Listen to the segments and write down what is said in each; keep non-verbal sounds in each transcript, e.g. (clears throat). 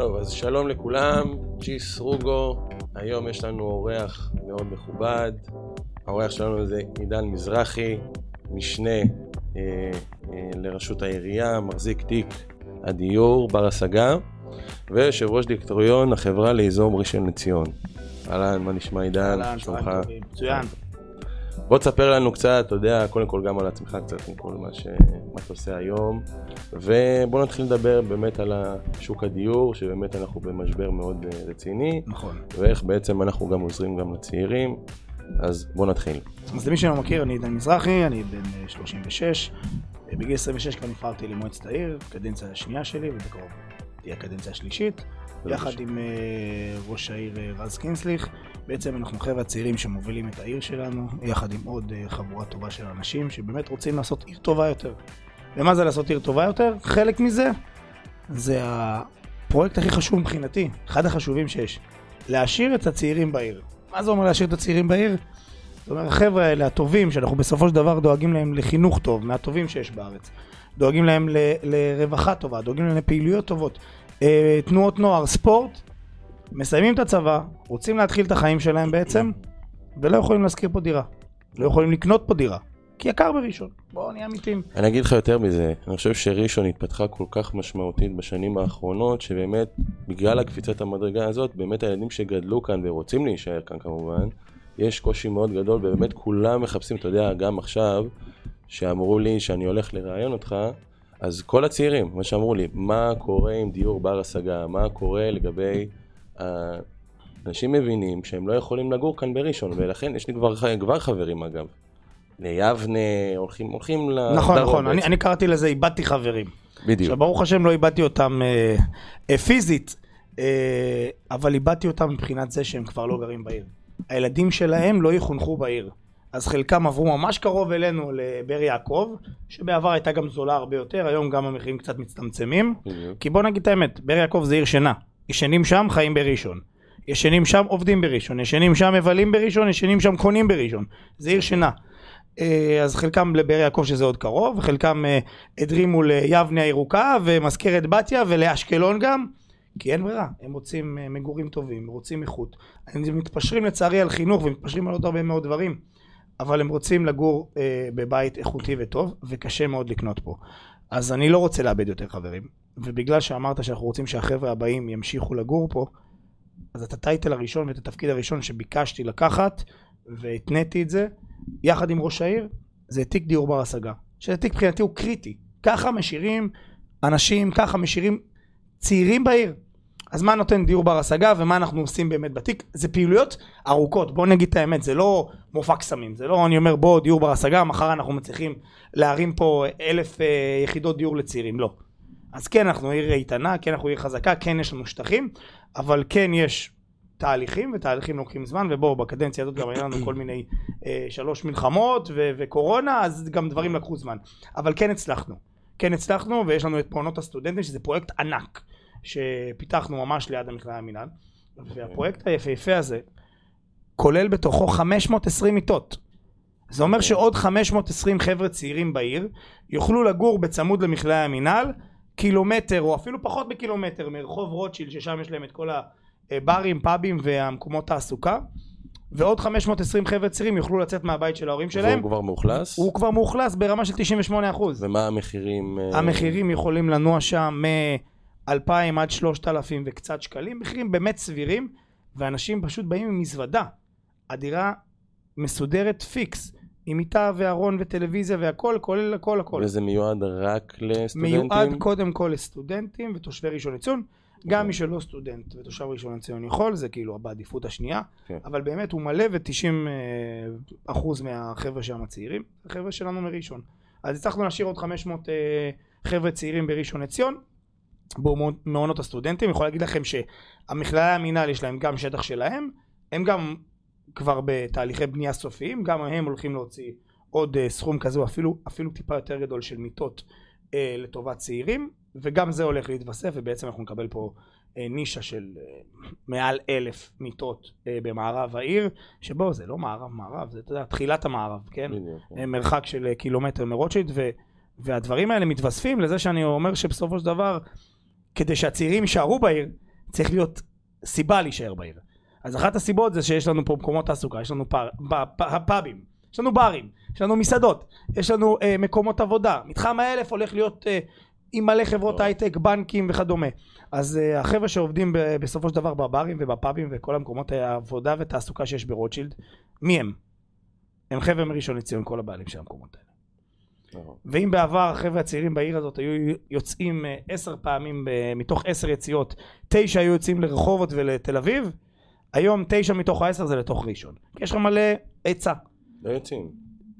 טוב, אז שלום לכולם, צ'יס רוגו, היום יש לנו אורח מאוד מכובד, האורח שלנו זה עידן מזרחי, משנה אה, אה, לראשות העירייה, מחזיק תיק הדיור, בר השגה, ויושב ראש דירקטוריון החברה לאזור ראשון לציון. אהלן, מה נשמע עידן? אהלן, צהריים טובים. מצוין. בוא תספר לנו קצת, אתה יודע, קודם כל גם על עצמך קצת, עם כל מה, ש... מה אתה עושה היום, ובוא נתחיל לדבר באמת על שוק הדיור, שבאמת אנחנו במשבר מאוד אה, רציני, נכון. ואיך בעצם אנחנו גם עוזרים גם לצעירים, אז בוא נתחיל. אז למי שלא מכיר, אני עידן מזרחי, אני בן 36. אה, בגיל 26 כבר נבחרתי למועצת העיר, קדנציה השנייה שלי, ובקרוב תהיה הקדנציה השלישית. יחד עם uh, ראש העיר uh, רז קינסליך. בעצם אנחנו חבר'ה צעירים שמובילים את העיר שלנו, יחד עם עוד uh, חבורה טובה של אנשים שבאמת רוצים לעשות עיר טובה יותר. ומה זה לעשות עיר טובה יותר? חלק מזה זה הפרויקט הכי חשוב מבחינתי, אחד החשובים שיש. להשאיר את הצעירים בעיר. מה זה אומר להשאיר את הצעירים בעיר? זאת אומרת, החבר'ה האלה, הטובים, שאנחנו בסופו של דבר דואגים להם לחינוך טוב, מהטובים שיש בארץ. דואגים להם ל- לרווחה טובה, דואגים להם לפעילויות טובות. אה, תנועות נוער, ספורט, מסיימים את הצבא, רוצים להתחיל את החיים שלהם בעצם, ולא יכולים להשכיר פה דירה. לא יכולים לקנות פה דירה. כי יקר בראשון. בואו נהיה אמיתיים. אני אגיד לך יותר מזה, אני חושב שראשון התפתחה כל כך משמעותית בשנים האחרונות, שבאמת, בגלל הקפיצת המדרגה הזאת, באמת הילדים שגדלו כאן ורוצים להישאר כאן כמובן, יש קושי מאוד גדול, ובאמת כולם מחפשים, אתה יודע, גם עכשיו, שאמרו לי שאני הולך לראיין אותך, אז כל הצעירים, מה שאמרו לי, מה קורה עם דיור בר השגה, מה קורה לגבי... אנשים מבינים שהם לא יכולים לגור כאן בראשון, ולכן יש לי כבר, כבר חברים אגב. ליבנה, הולכים, הולכים לדרום. נכון, נכון, אני, אני קראתי לזה איבדתי חברים. בדיוק. עכשיו, ברוך השם לא איבדתי אותם אה, אה, פיזית, אה, אבל איבדתי אותם מבחינת זה שהם כבר לא גרים בעיר. הילדים שלהם לא יחונכו בעיר. אז חלקם עברו ממש קרוב אלינו לבאר יעקב, שבעבר הייתה גם זולה הרבה יותר, היום גם המחירים קצת מצטמצמים. כי בוא נגיד את האמת, באר יעקב זה עיר שינה. ישנים שם, חיים בראשון. ישנים שם, עובדים בראשון. ישנים שם, מבלים בראשון, ישנים שם, קונים בראשון. זה עיר שינה. אה, אז חלקם לבאר יעקב שזה עוד קרוב, וחלקם אה, הדרימו ליבנה הירוקה ומזכרת בתיה ולאשקלון גם, כי אין ברירה, הם רוצים אה, מגורים טובים, רוצים איכות. הם מתפשרים לצערי על חינוך ומתפשרים על עוד הרבה מאוד דברים. אבל הם רוצים לגור אה, בבית איכותי וטוב, וקשה מאוד לקנות פה. אז אני לא רוצה לאבד יותר חברים, ובגלל שאמרת שאנחנו רוצים שהחבר'ה הבאים ימשיכו לגור פה, אז את הטייטל הראשון ואת התפקיד הראשון שביקשתי לקחת, והתניתי את זה, יחד עם ראש העיר, זה תיק דיור בר השגה. שזה תיק מבחינתי הוא קריטי. ככה משאירים אנשים, ככה משאירים צעירים בעיר. אז מה נותן דיור בר השגה ומה אנחנו עושים באמת בתיק? זה פעילויות ארוכות, בואו נגיד את האמת, זה לא מופע קסמים, זה לא אני אומר בוא דיור בר השגה, מחר אנחנו מצליחים להרים פה אלף אה, יחידות דיור לצעירים, לא. אז כן אנחנו עיר איתנה, כן אנחנו עיר חזקה, כן יש לנו שטחים, אבל כן יש תהליכים, ותהליכים לוקחים זמן, ובואו בקדנציה הזאת גם היה לנו כל מיני אה, שלוש מלחמות ו- וקורונה, אז גם דברים לקחו זמן. אבל כן הצלחנו, כן הצלחנו, ויש לנו את מעונות הסטודנטים, שזה פרויקט ענק. שפיתחנו ממש ליד המכללה המינהל, והפרויקט היפהפה הזה כולל בתוכו 520 מיטות. זה אומר שעוד 520 חבר'ה צעירים בעיר יוכלו לגור בצמוד למכללה המינהל קילומטר או אפילו פחות מקילומטר מרחוב רוטשילד ששם יש להם את כל הברים, פאבים והמקומות תעסוקה ועוד 520 חבר'ה צעירים יוכלו לצאת מהבית של ההורים שלהם. והוא כבר מאוכלס? הוא כבר מאוכלס ברמה של 98 ומה המחירים? אה? המחירים יכולים לנוע שם מ... 2,000 עד 3,000 וקצת שקלים, מחירים באמת סבירים, ואנשים פשוט באים עם מזוודה. הדירה מסודרת פיקס, עם מיטה וארון וטלוויזיה והכל, כולל הכל הכל. וזה מיועד רק לסטודנטים? מיועד קודם כל לסטודנטים ותושבי ראשון לציון. גם. מי שלא סטודנט ותושב ראשון לציון יכול, זה כאילו בעדיפות השנייה, כן. אבל באמת הוא מלא ו-90 אה, אחוז מהחבר'ה שם הצעירים, החבר'ה שלנו מראשון. אז הצלחנו להשאיר עוד 500 אה, חבר'ה צעירים בראשון לציון, במעונות הסטודנטים, יכול להגיד לכם שהמכללה המינהל יש להם גם שטח שלהם, הם גם כבר בתהליכי בנייה סופיים, גם הם הולכים להוציא עוד uh, סכום כזה, אפילו, אפילו טיפה יותר גדול של מיטות uh, לטובת צעירים, וגם זה הולך להתווסף, ובעצם אנחנו נקבל פה uh, נישה של uh, מעל אלף מיטות uh, במערב העיר, שבו זה לא מערב מערב, זה אתה יודע, תחילת המערב, כן? uh, מרחק של uh, קילומטר מרוטשילד, והדברים האלה מתווספים לזה שאני אומר שבסופו של דבר כדי שהצעירים יישארו בעיר, צריך להיות סיבה להישאר בעיר. אז אחת הסיבות זה שיש לנו פה מקומות תעסוקה, יש לנו פאר, פאבים, יש לנו ברים, יש לנו מסעדות, יש לנו אה, מקומות עבודה. מתחם האלף הולך להיות אה, עם מלא חברות. הייטק, בנקים וכדומה. אז אה, החבר'ה שעובדים ב, בסופו של דבר בברים ובפאבים וכל המקומות העבודה ותעסוקה שיש ברוטשילד, מי הם? הם חבר'ה מראשון לציון, כל הבעלים של המקומות האלה. נכון. ואם בעבר החבר'ה הצעירים בעיר הזאת היו יוצאים אה, עשר פעמים מתוך עשר יציאות, תשע היו יוצאים לרחובות ולתל אביב, היום תשע מתוך העשר זה לתוך ראשון. יש לך מלא היצע. לא יוצאים.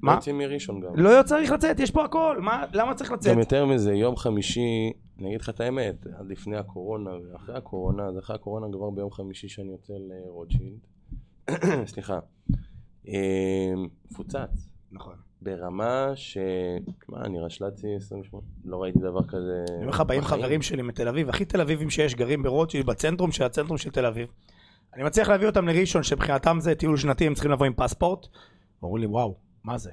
מה? לא יוצאים מראשון גם. לא צריך לצאת, יש פה הכל, מה, למה צריך לצאת? גם יותר מזה, יום חמישי, אני אגיד לך את האמת, עד לפני הקורונה ואחרי הקורונה, אז אחרי הקורונה כבר ביום חמישי שאני יוצא לרוטשילד, (coughs) סליחה, אה, מפוצץ. נכון. ברמה ש... מה, אני ראשל"צי 28, לא ראיתי דבר כזה. אני אומר לך, באים. חברים שלי מתל אביב, הכי תל אביבים שיש, גרים ברוטשילד, בצנטרום של הצנטרום של תל אביב. אני מצליח להביא אותם לראשון, שמבחינתם זה טיול שנתי, הם צריכים לבוא עם פספורט. אמרו לי, וואו, מה זה?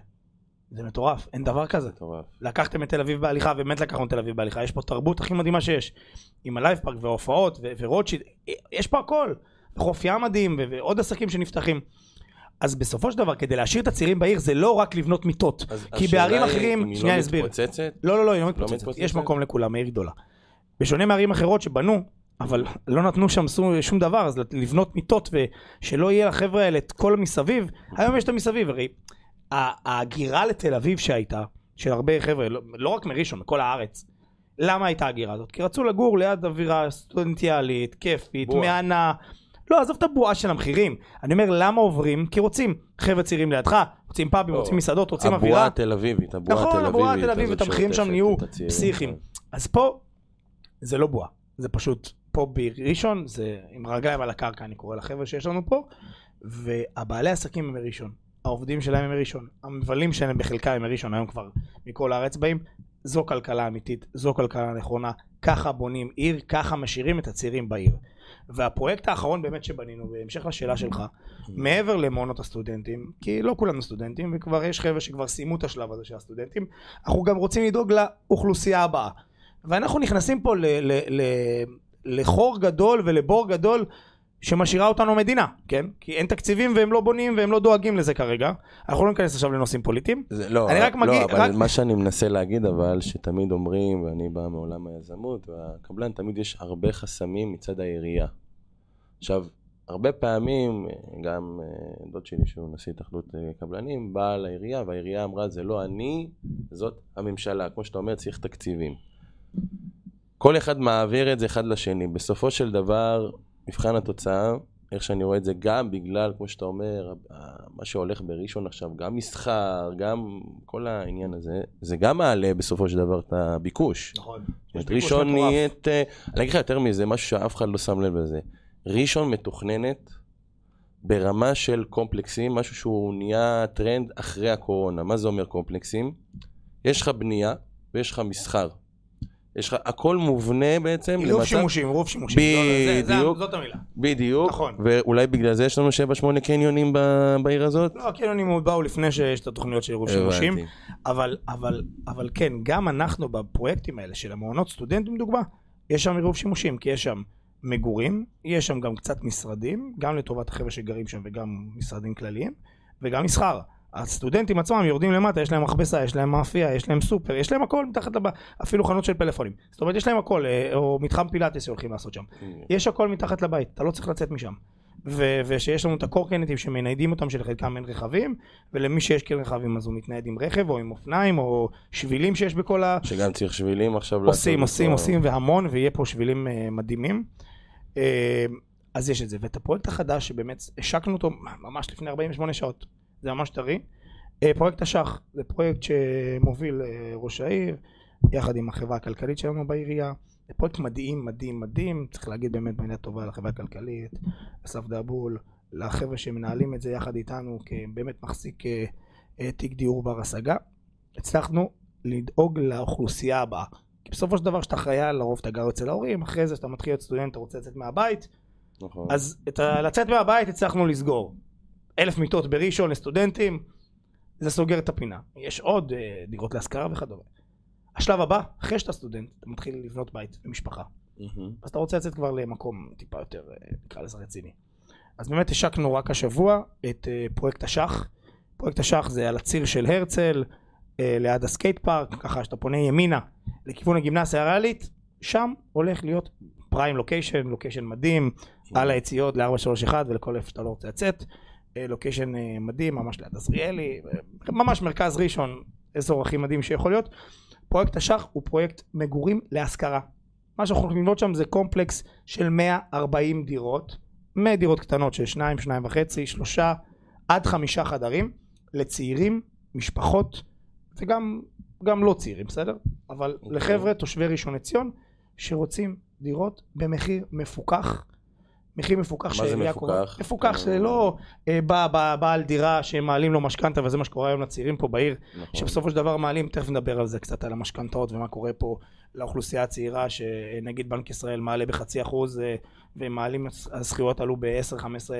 זה מטורף, אין דבר כזה. מטורף. לקחתם את תל אביב בהליכה, באמת לקחנו את תל אביב בהליכה, יש פה תרבות הכי מדהימה שיש. עם ה Live Park וההופעות ורוטשילד, יש פה הכל. חוף ים מדהים ועוד עסקים שנפתחים. אז בסופו של דבר, כדי להשאיר את הצעירים בעיר, זה לא רק לבנות מיטות. אז כי בערים אחרים, היא שנייה לא אני אסביר. לא, לא, לא, היא לא מתפוצצת. מתפוצצת? יש מקום לכולם, העיר גדולה. בשונה מערים אחרות שבנו, אבל לא נתנו שם שום- דבר, אז לבנות מיטות ושלא יהיה לחבר'ה האלה את כל המסביב, היום יש את המסביב, הרי ההגירה לתל אביב שהייתה, של הרבה חבר'ה, לא, לא רק מראשון, מכל הארץ, למה הייתה ההגירה הזאת? כי רצו לגור ליד אווירה סטודנטיאלית, כיפית. מהנה. לא, עזוב את הבועה של המחירים. אני אומר, למה עוברים? כי רוצים חבר'ה צעירים לידך, רוצים פאבים. רוצים מסעדות, רוצים הבועה אווירה. התל אביבית, הבועה נכון, התל הבועה אביבית. התל אביבית, המחירים שם נהיו. פסיכיים. אז פה, זה לא בועה, זה פשוט פה בראשון, זה עם רגליים על הקרקע, אני קורא לחבר'ה שיש לנו פה, והבעלי עסקים הם מראשון, העובדים שלהם הם מראשון, המבלים שלהם בחלקם הם מראשון, היום כבר מכל הארץ באים, זו כלכלה אמיתית, זו כלכלה נכונה, ככה בונים עיר, ככה משאירים את הצעירים בעיר. והפרויקט האחרון באמת שבנינו, בהמשך לשאלה שלך, מעבר למעונות הסטודנטים, כי לא כולנו סטודנטים, וכבר יש חבר'ה שכבר סיימו את השלב הזה של הסטודנטים, אנחנו גם רוצים לדאוג לאוכלוסייה הבאה. ואנחנו נכנסים פה ל- ל- ל- לחור גדול ולבור גדול שמשאירה אותנו המדינה, כן? כי אין תקציבים והם לא בונים והם לא דואגים לזה כרגע. אנחנו לא ניכנס עכשיו לנושאים פוליטיים. זה, לא, אני רק לא, מגיד- אבל רק- מה שאני מנסה להגיד אבל, שתמיד אומרים, ואני בא מעולם היזמות והקבלן, תמיד יש הרבה חסמים מצד העירייה. עכשיו, הרבה פעמים, גם אה, דוד שלי שהוא נשיא התאחדות אה, קבלנים, בא לעירייה והעירייה אמרה, זה לא אני, זאת הממשלה. כמו שאתה אומר, צריך תקציבים. כל אחד מעביר את זה אחד לשני. בסופו של דבר, מבחן התוצאה, איך שאני רואה את זה, גם בגלל, כמו שאתה אומר, מה שהולך בראשון עכשיו, גם מסחר, גם כל העניין הזה, זה גם מעלה בסופו של דבר את הביקוש. נכון. אומרת, ראשון נהיית, אה, אני אגיד לך יותר מזה, משהו שאף אחד לא שם לב לזה. ראשון מתוכננת ברמה של קומפלקסים, משהו שהוא נהיה טרנד אחרי הקורונה. מה זה אומר קומפלקסים? יש לך בנייה ויש לך מסחר. יש לך, הכל מובנה בעצם עירוב שימושים, עירוב שימושים. בדיוק. זה- זה- זאת המילה. בדיוק, נכון. ואולי בגלל זה יש לנו 7-8 קניונים ב- בעיר הזאת? לא, הקניונים באו לפני שיש את התוכניות של עירוב שימושים. אבל, אבל, אבל כן, גם אנחנו בפרויקטים האלה של המעונות סטודנטים דוגמה, יש שם עירוב שימושים, כי יש שם מגורים, יש שם גם קצת משרדים, גם לטובת החבר'ה שגרים שם וגם משרדים כלליים, וגם מסחר. הסטודנטים עצמם יורדים למטה, יש להם מכבסה, יש להם מאפייה, יש להם סופר, יש להם הכל מתחת לבא, אפילו חנות של פלאפונים. זאת אומרת, יש להם הכל, אה, או מתחם פילאטיס שהולכים לעשות שם. יש הכל מתחת לבית, אתה לא צריך לצאת משם. ו- ושיש לנו את הקורקינטים שמניידים אותם שלחלקם אין רכבים ולמי שיש כן רכבים אז הוא מתנייד עם רכב או עם אופניים או שבילים שיש בכל ה... שגם צריך שבילים עכשיו עושים עושים. עושים והמון ויהיה פה שבילים אה, מדהימים אה, אז יש את זה ואת הפרויקט החדש שבאמת השקנו אותו ממש לפני 48 שעות זה ממש טרי. אה, פרויקט השח זה פרויקט שמוביל אה, ראש העיר יחד עם החברה הכלכלית שלנו בעירייה. זה פרויקט מדהים מדהים מדהים. צריך להגיד באמת מילה טובה לחברה הכלכלית אסף דאבול לחבר'ה שמנהלים את זה יחד איתנו כבאמת מחזיק אה, תיק דיור בר השגה. הצלחנו לדאוג לאוכלוסייה הבאה. כי בסופו של דבר כשאתה חייל לרוב אתה גר אצל ההורים אחרי זה כשאתה מתחיל להיות סטודנט אתה רוצה לצאת מהבית. נכון. אז את ה... לצאת מהבית הצלחנו לסגור אלף מיטות בראשון לסטודנטים זה סוגר את הפינה יש עוד אה, דירות להשכרה וכדומה השלב הבא אחרי שאתה סטודנט אתה מתחיל לבנות בית ומשפחה מהמם. אז אתה רוצה לצאת כבר למקום טיפה יותר, אה, נקרא לזה רציני. אז באמת השקנו רק השבוע את אה, פרויקט השח. פרויקט השח זה על הציר של הרצל, אה, ליד ה skate park, ככה שאתה פונה ימינה לכיוון הגימנסיה הריאלית, שם הולך להיות prime location, location מדהים, על היציאות ל-431 ולכל איפה שאתה לא רוצה לצאת. אה, לוקיישן אה, מדהים, ממש ליד עזריאלי, אה, ממש מרכז ראשון, אזור הכי מדהים שיכול להיות. פרויקט השח הוא פרויקט מגורים להשכרה. מה שאנחנו הולכים לבנות שם זה קומפלקס של 140 דירות, מדירות קטנות של שניים, שניים וחצי, שלושה, עד חמישה חדרים, לצעירים, משפחות, וגם גם לא צעירים, בסדר? אבל אוקיי. לחבר'ה תושבי ראשון לציון, שרוצים דירות במחיר מפוקח. מחיר מפוקח מה זה מפוקח? מפוקח אה. זה לא אה, בא, בעל דירה שמעלים לו משכנתה וזה מה שקורה היום לצעירים פה בעיר נכון. שבסופו של דבר מעלים, תכף נדבר על זה קצת, על המשכנתאות ומה קורה פה לאוכלוסייה הצעירה, שנגיד בנק ישראל מעלה בחצי אחוז אה, ומעלים, הזכויות עלו ב-10-15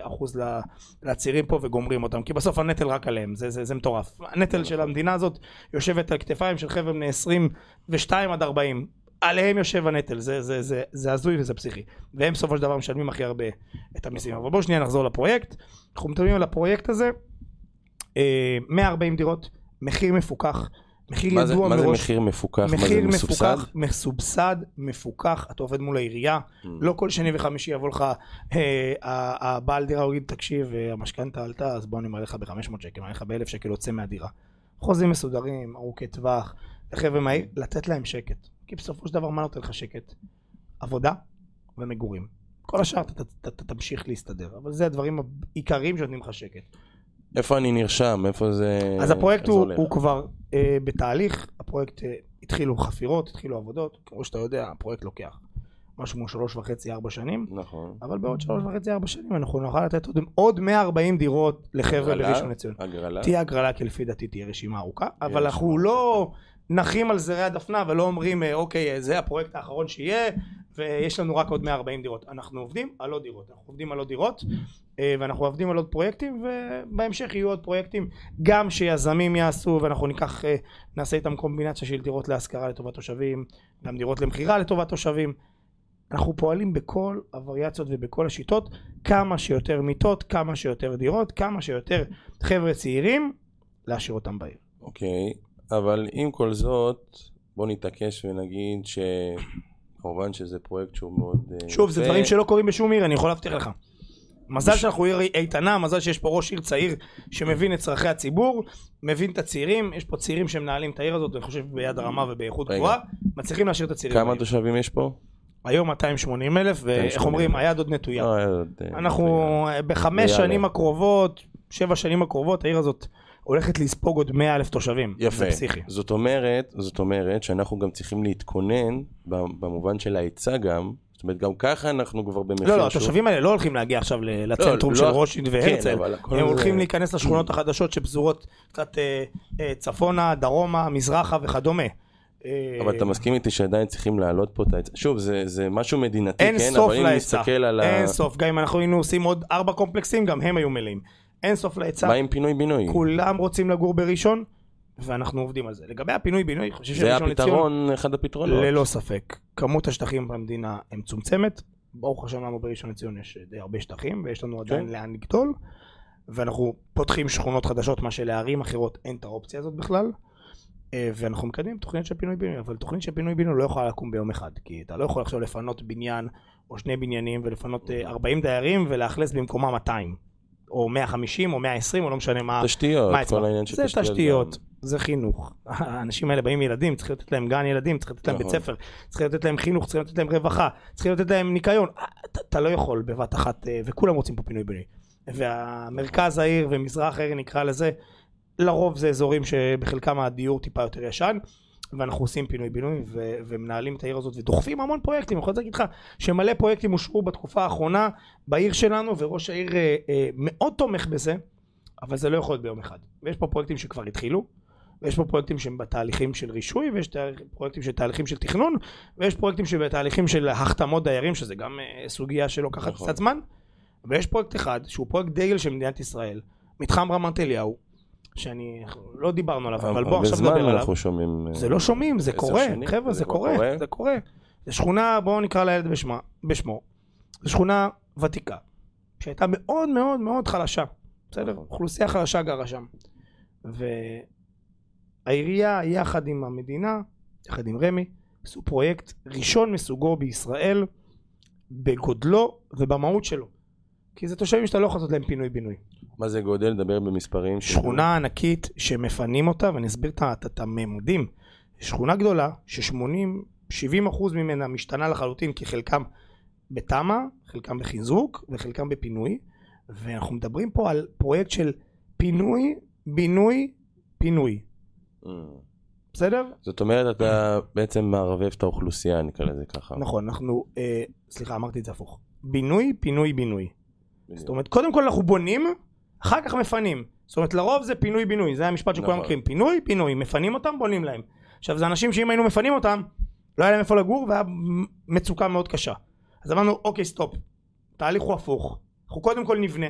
אחוז לצעירים פה וגומרים אותם, כי בסוף הנטל רק עליהם, זה, זה, זה מטורף. הנטל של המדינה הזאת יושבת על כתפיים של חבר'ה בני 22 עד 40. עליהם יושב הנטל, זה, זה, זה, זה הזוי וזה פסיכי. והם בסופו של דבר משלמים הכי הרבה את המיסים. אבל בואו שנייה נחזור לפרויקט. אנחנו מדברים על הפרויקט הזה, אה, 140 דירות, מחיר מפוקח, מחיר זה- ידוע מה זה מראש. מחיר מפוקח? מה זה מחיר מסובסד? מפוקח, מסובסד, מפוקח, אתה עובד מול העירייה, Mm. לא כל שני וחמישי יבוא לך אה, הבעל דירה, הוא יגיד, תקשיב, אה, המשכנתה עלתה, אז בוא אני מעלה לך ב-500 שקל, מעלה לך ב-1,000 שקל, יוצא מהדירה. חוזים מסודרים, ארוכי טווח, לחבר'ה מהיר, לתת להם שקט. כי בסופו של דבר, מה נותן לך שקט? עבודה ומגורים. כל השאר אתה, תמשיך להסתדר, אבל זה הדברים העיקריים שנותנים לך שקט. איפה אני נרשם? איפה זה... אז הפרויקט איך זה הוא, הולך? הוא כבר אה, בתהליך, הפרויקט אה, התחילו חפירות, התחילו עבודות, כמו שאתה יודע, הפרויקט לוקח משהו כמו שלוש וחצי, ארבע שנים, נכון. אבל בעוד שלוש וחצי, ארבע שנים אנחנו נוכל לתת עוד, עוד 140 דירות לחבר'ה הגרלה? בראשון לציון. הגרלה? תהיה הגרלה, כי לפי דעתי תהיה רשימה ארוכה, אבל רשימה אנחנו לא נחים על זרי הדפנה ולא אומרים, אה, אוקיי, זה הפרויקט האחרון שיהיה, ויש לנו רק עוד 140 דירות. אנחנו עובדים על עוד דירות, אנחנו עובדים על עוד דירות, אה, ואנחנו עובדים על עוד פרויקטים, ובהמשך יהיו עוד פרויקטים, גם שיזמים יעשו, ואנחנו ניקח, אה, נעשה איתם קומבינציה של דירות להשכרה לטובת תושבים, גם דירות למכירה לטובת תושבים. אנחנו פועלים בכל הווריאציות ובכל השיטות, כמה שיותר מיטות, כמה שיותר דירות, כמה שיותר חבר'ה צעירים, להשאיר אותם בעיר. אוקיי, אבל עם כל זאת, בוא נתעקש ונגיד ש... כמובן שזה פרויקט שהוא מאוד... אה, שוב, זה. דברים שלא קורים בשום עיר, אני יכול להבטיח לך. מזל שאנחנו עיר איתנה, מזל שיש פה ראש עיר צעיר שמבין את צרכי הציבור, מבין את הצעירים, יש פה צעירים שמנהלים את העיר הזאת, אני חושב ביד הרמה ובאיכות. גבוהה, מצליחים להשאיר את הצעירים. כמה. תושבים יש פה? היום 280 אלף, ואיך 280,000. אומרים, היד עוד נטויה. אה, אה, אנחנו בחמש. שנים הקרובות, שבע שנים הקרובות, העיר הזאת הולכת לספוג עוד 100 אלף תושבים. יפה. זה פסיכי. זאת אומרת, זאת אומרת שאנחנו גם צריכים להתכונן במובן של ההיצע גם. זאת אומרת, גם ככה אנחנו כבר במחיר לא, לא, התושבים האלה לא הולכים להגיע עכשיו ל- לצנטרום לא, של לא- רוטשילד כן, והרצל, הכל הם זה- הולכים להיכנס לשכונות החדשות שפזורות קצת אה, אה, צפונה, דרומה, מזרחה וכדומה. אה, אבל אתה מסכים איתי שעדיין צריכים להעלות פה את ההיצע. שוב, זה, זה משהו מדינתי, אין כן? סוף אבל אם להיצע, על ה... אין סוף, גם אם אנחנו היינו עושים עוד ארבע קומפלקסים, גם הם היו מלאים. אין סוף להיצע, מה עם פינוי-בינוי? כולם רוצים לגור בראשון, ואנחנו עובדים על זה. לגבי הפינוי-בינוי, אני חושב זה שראשון לציון, הפתרון, אחד הפתרונות. ללא ספק. כמות השטחים במדינה מצומצמת. ברוך השם לנו בראשון לציון יש די הרבה שטחים, ויש לנו עדיין כן. לאן לגדול. ואנחנו פותחים שכונות חדשות, מה שלערים אחרות אין את האופציה הזאת בכלל. אה, ואנחנו מקדמים תוכנית של פינוי בינוי, אבל תוכנית של פינוי בינוי לא יכולה לקום ביום אחד, כי אתה לא יכול עכשיו לפנות בניין או שני בניינים ולפנות אה, 40 דיירים ולאכלס במקומם 200, או 150 או 120 או לא משנה מה, תשתיות, מה כל? העניין של זה תשתיות. תשתיות, גם. זה חינוך. האנשים האלה באים ילדים, צריך לתת להם גן ילדים, צריך לתת להם בית נכון. ספר, צריך לתת להם חינוך, צריך לתת להם רווחה, צריך לתת להם ניקיון. אה, אתה- אתה לא יכול בבת אחת, אה, וכולם רוצים פה פינוי בינוי. והמרכז העיר ומזרח העיר נקרא לזה, לרוב זה אזורים שבחלקם הדיור טיפה יותר ישן. ואנחנו עושים פינוי בינוי ו- ומנהלים את העיר הזאת ודוחפים המון פרויקטים, אני יכול להגיד לך שמלא פרויקטים אושרו בתקופה האחרונה בעיר שלנו וראש העיר אה, אה, מאוד תומך בזה אבל זה לא יכול להיות ביום אחד. ויש פה פרויקטים שכבר התחילו, ויש פה פרויקטים שהם בתהליכים של רישוי, ויש פרויקטים של תהליכים של תכנון, ויש פרויקטים שבתהליכים של החתמות דיירים, שזה גם אה, סוגיה שלוקחת נכון. קצת זמן, ויש פרויקט אחד, שהוא פרויקט דגל של מדינת ישראל, מתחם רמת אליהו, שאני, לא דיברנו עליו, אבל בוא עכשיו נדבר עליו. אנחנו שומעים... אה, זה לא שומעים, זה קורה, חבר'ה, זה זה קורה? זה קורה. זו שכונה, בואו נקרא לילד בשמה, בשמו. זו שכונה ותיקה, שהייתה מאוד מאוד מאוד חלשה. בסדר? נכון. אוכלוסייה חלשה גרה שם. והעירייה, יחד עם המדינה, יחד עם רמ"י, עשו פרויקט ראשון מסוגו בישראל, בגודלו ובמהות שלו. כי זה תושבים שאתה לא יכול לעשות להם פינוי-בינוי. מה זה גודל? דבר במספרים. שכונה ענקית שמפנים אותה, ואני אסביר את הממדים. שכונה גדולה, ש-80-70 אחוז ממנה משתנה לחלוטין, כי חלקם בתמ"א, חלקם בחיזוק וחלקם בפינוי, ואנחנו מדברים פה על פרויקט של פינוי, בינוי, פינוי. Mm. בסדר? זאת אומרת, אתה בעצם מערבב את האוכלוסייה, נקרא לזה ככה. נכון, אנחנו, אה, סליחה, אמרתי את זה הפוך. בינוי, פינוי, בינוי. זאת אומרת, קודם כל אנחנו בונים, אחר כך מפנים. זאת אומרת, לרוב זה פינוי-בינוי, זה המשפט שכולם נכון. מכירים. פינוי, פינוי, מפנים אותם, בונים להם. עכשיו, זה אנשים שאם היינו מפנים אותם, לא היה להם איפה לגור והיה מצוקה מאוד קשה. אז אמרנו, אוקיי, stop. התהליך הוא הפוך. אנחנו קודם כל נבנה,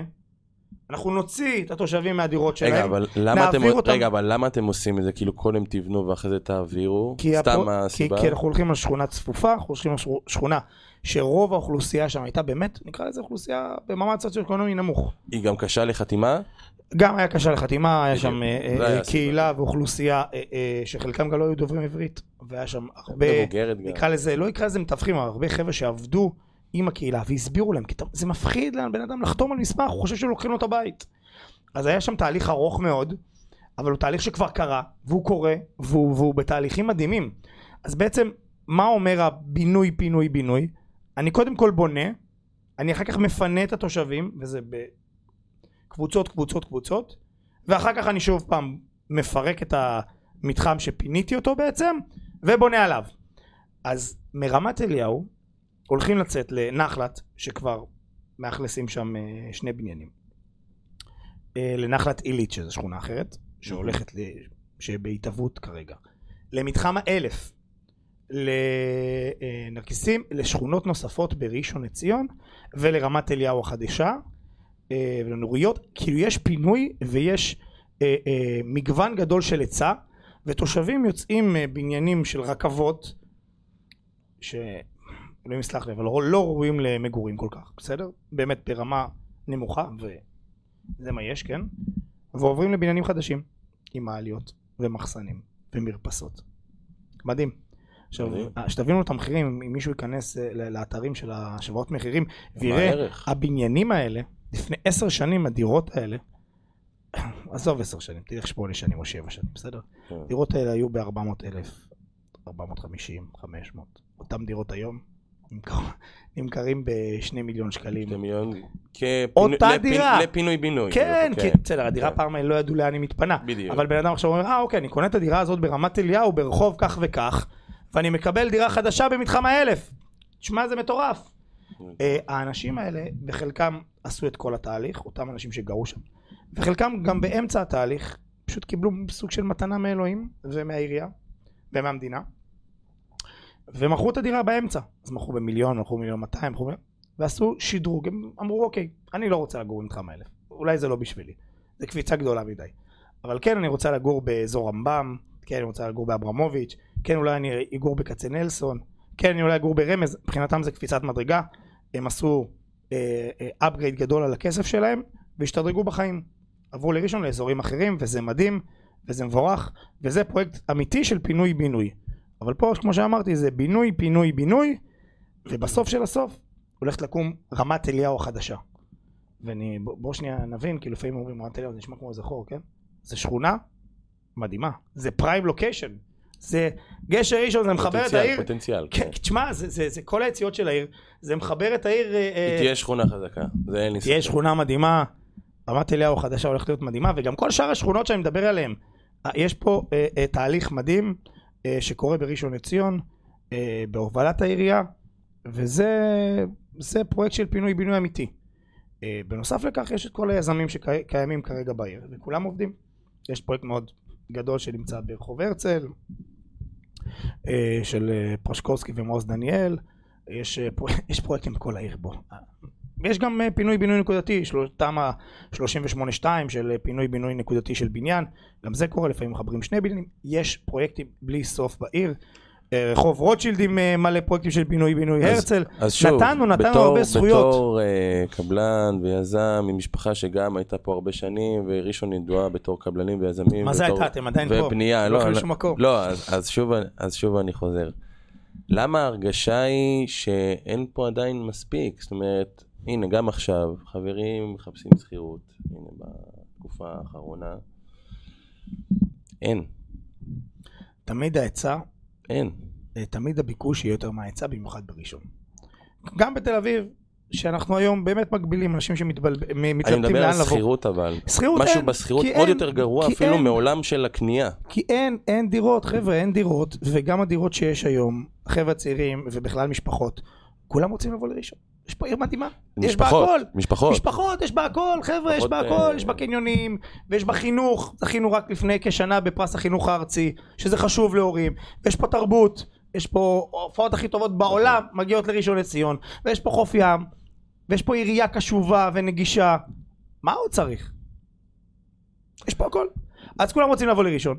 אנחנו נוציא את התושבים מהדירות שלהם. רגע, אבל למה אתם, אותם- רגע, אבל למה אתם עושים את זה? כאילו קודם תבנו ואחרי זה תעבירו? סתם הפרו- מה כי, הסיבה? כי אנחנו הולכים על שכונה צפופה, אנחנו הולכים על שכו- שכונה שרוב האוכלוסייה שם הייתה באמת, נקרא לזה אוכלוסייה במעמד סוציו-אקונומי נמוך. היא גם קשה לחתימה? גם היה קשה לחתימה, היה. שם אה, אה, הסיבה. קהילה ואוכלוסייה אה, אה, שחלקם גם לא היו דוברים עברית, והיה שם הרבה. נקרא לזה, לא נקרא לזה מתווכים, אבל הרבה חבר'ה שעבדו עם הקהילה והסבירו להם, כי זה מפחיד לבן אדם לחתום על מסמך, הוא חושב שלוקחים לו את הבית. אז היה שם תהליך ארוך מאוד, אבל הוא תהליך שכבר קרה, והוא קורה, והוא, והוא בתהליכים מדהימים. אז בעצם, מה אומר הבינוי, פינוי, בינוי? אני קודם כל בונה, אני אחר כך מפנה את התושבים, וזה בקבוצות, קבוצות, קבוצות, ואחר כך אני שוב פעם מפרק את המתחם שפיניתי אותו בעצם, ובונה עליו. אז מרמת אליהו הולכים לצאת לנחלת, שכבר מאכלסים שם אה, שני בניינים. אה, לנחלת עילית, שזו שכונה אחרת, שהולכת, ל... שבהתהוות כרגע. למתחם האלף, לנרקיסים, לשכונות נוספות בראשון לציון, ולרמת אליהו החדשה, אה, ולנוריות, כאילו יש פינוי ויש אה, אה, מגוון גדול של היצע, ותושבים יוצאים מבניינים של רכבות, שאלוהים יסלח לי, אבל לא, לא ראויים למגורים כל כך, בסדר? באמת ברמה נמוכה, וזה מה יש, כן? ועוברים לבניינים חדשים, עם מעליות ומחסנים ומרפסות. מדהים. עכשיו, מדהים. שתבינו את המחירים, אם מישהו ייכנס אה, לאתרים של השבועות מחירים, ויראה? הבניינים האלה, לפני עשר שנים הדירות האלה, (coughs) עזוב עשר שנים, תלך שמונה שנים או שבע שנים, בסדר? כן. הדירות האלה היו ב-400 אלף, 450, 500. אותם דירות היום נמכר- (laughs) נמכרים בשני מיליון שקלים. שתי מיליון כפינוי- אותה דירה. לפינוי-בינוי. כן, כאילו, כי בסדר, הדירה כן. פעם לא ידעו לאן היא מתפנה. בדיוק. אבל בן אדם עכשיו אומר, אה אוקיי, אני קונה את הדירה הזאת ברמת אליהו, ברחוב כך וכך, ואני מקבל דירה חדשה במתחם האלף. תשמע, זה מטורף. אה, האנשים האלה, בחלקם עשו את כל התהליך, אותם אנשים שגרו שם, וחלקם גם באמצע התהליך, פשוט קיבלו סוג של מתנה מאלוהים ומהעירייה ומהמדינה, ומכרו את הדירה באמצע. אז מכרו במיליון, מכרו במיליון 200, מכרו... ועשו שדרוג, הם אמרו אוקיי, אני לא רוצה לגור במתחם האלף, אולי זה לא בשבילי, זה קפיצה גדולה מדי. אבל כן אני רוצה לגור באזור רמב"ם, כן אני רוצה לגור באברמוביץ', כן אולי אני אגור בקצנלסון, כן אני אולי אגור ברמז, מבחינתם זה קפיצת מדרגה, הם עשו upgrade גדול על הכסף שלהם והשתדרגו בחיים. עברו לראשון לאזורים אחרים וזה מדהים וזה מבורך וזה פרויקט אמיתי של פינוי בינוי. אבל פה כמו שאמרתי זה בינוי פינוי בינוי ובסוף של הסוף הולכת לקום רמת אליהו החדשה. ואני בוא שנייה נבין כי לפעמים אומרים רמת אליהו זה נשמע כמו איזה חור כן? זה שכונה מדהימה זה פריים לוקיישן זה גשר ראשון זה מחבר את פוטנציאל, העיר פוטנציאל. כן, כן. תשמע, זה, זה, זה כל היציאות של העיר, זה מחבר את העיר, אה, היא תהיה שכונה חזקה. זה אין לי ספק. תהיה שכונה מדהימה, רמת אליהו החדשה הולכת להיות מדהימה, וגם כל שאר השכונות שאני מדבר עליהן, אה, יש פה אה, אה, תהליך מדהים אה, שקורה בראשון לציון, אה, בהובלת העירייה, וזה זה פרויקט של פינוי-בינוי אמיתי. אה, בנוסף לכך יש את כל היזמים שקיימים כרגע בעיר, וכולם עובדים. יש פרויקט מאוד גדול שנמצא ברחוב הרצל, אה, של אה, פרשקובסקי ומעוז דניאל, יש, אה, (laughs) יש פרויקטים בכל העיר בו. יש גם אה, פינוי בינוי נקודתי, של תמ"א 38-2 של אה, פינוי בינוי נקודתי של בניין, גם זה קורה, לפעמים מחברים שני בניינים, יש פרויקטים בלי סוף בעיר, אה, רחוב רוטשילד עם אה, מלא פרויקטים של פינוי-בינוי, אז- הרצל. אז שוב, נתנו, נתנו בתור- הרבה זכויות. בתור אה, קבלן ויזם ממשפחה שגם הייתה פה הרבה שנים, וראשון ידועה בתור קבלנים ויזמים. מה זה הייתה? אתם עדיין פה. ובנייה, לא לא, לא. לא, אז, אז, שוב, אז שוב אני חוזר. למה ההרגשה היא שאין פה עדיין מספיק? זאת אומרת, הנה, גם עכשיו, חברים מחפשים שכירות, הנה, בתקופה האחרונה. אין, תמיד ההיצע, אין. אה, תמיד הביקוש יהיה יותר מההיצע, במיוחד בראשון. גם בתל אביב, שאנחנו היום באמת מגבילים אנשים אני שמתלבטים מדבר לאן על לבוא. שכירות אבל. שכירות משהו אין, בשכירות כי עוד אין, יותר גרוע אפילו אין. מעולם של הקנייה. כי אין, אין דירות, חבר'ה, אין דירות, וגם הדירות שיש היום, חבר'ה צעירים ובכלל משפחות, כולם רוצים לבוא לראשון. יש פה עיר מדהימה, יש בה הכל. משפחות. משפחות, יש בה הכל, חבר'ה, יש בה משפחות, הכל, אה, יש בה קניונים, ויש בה חינוך, זכינו רק לפני כשנה בפרס החינוך הארצי, שזה חשוב להורים, ויש פה תרבות, יש פה ההופעות הכי טובות בעולם, מגיעות לראשון לציון, ויש פה חוף ים, ויש פה עירייה קשובה ונגישה, מה עוד צריך? יש פה הכל. אז כולם רוצים לבוא לראשון,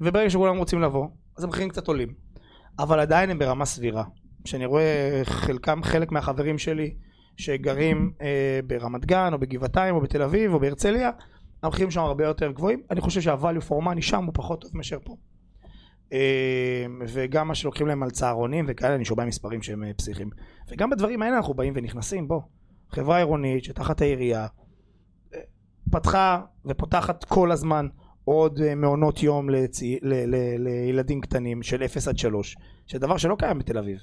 וברגע שכולם רוצים לבוא, אז המחירים קצת עולים, אבל עדיין הם ברמה סבירה. שאני רואה חלקם, חלק מהחברים שלי שגרים אה, ברמת גן או בגבעתיים או בתל אביב או בהרצליה, המחירים שם הרבה יותר גבוהים. אני חושב שה-value for money שם הוא פחות טוב מאשר פה. אה, וגם מה שלוקחים להם על צהרונים וכאלה, אני שומע מספרים שהם אה, פסיכיים. וגם בדברים האלה אנחנו באים ונכנסים, בוא. חברה עירונית שתחת העירייה אה, פתחה ופותחת כל הזמן עוד אה, מעונות יום לצי... ל... ל... לילדים קטנים של 0 עד 3, שזה דבר שלא קיים בתל אביב.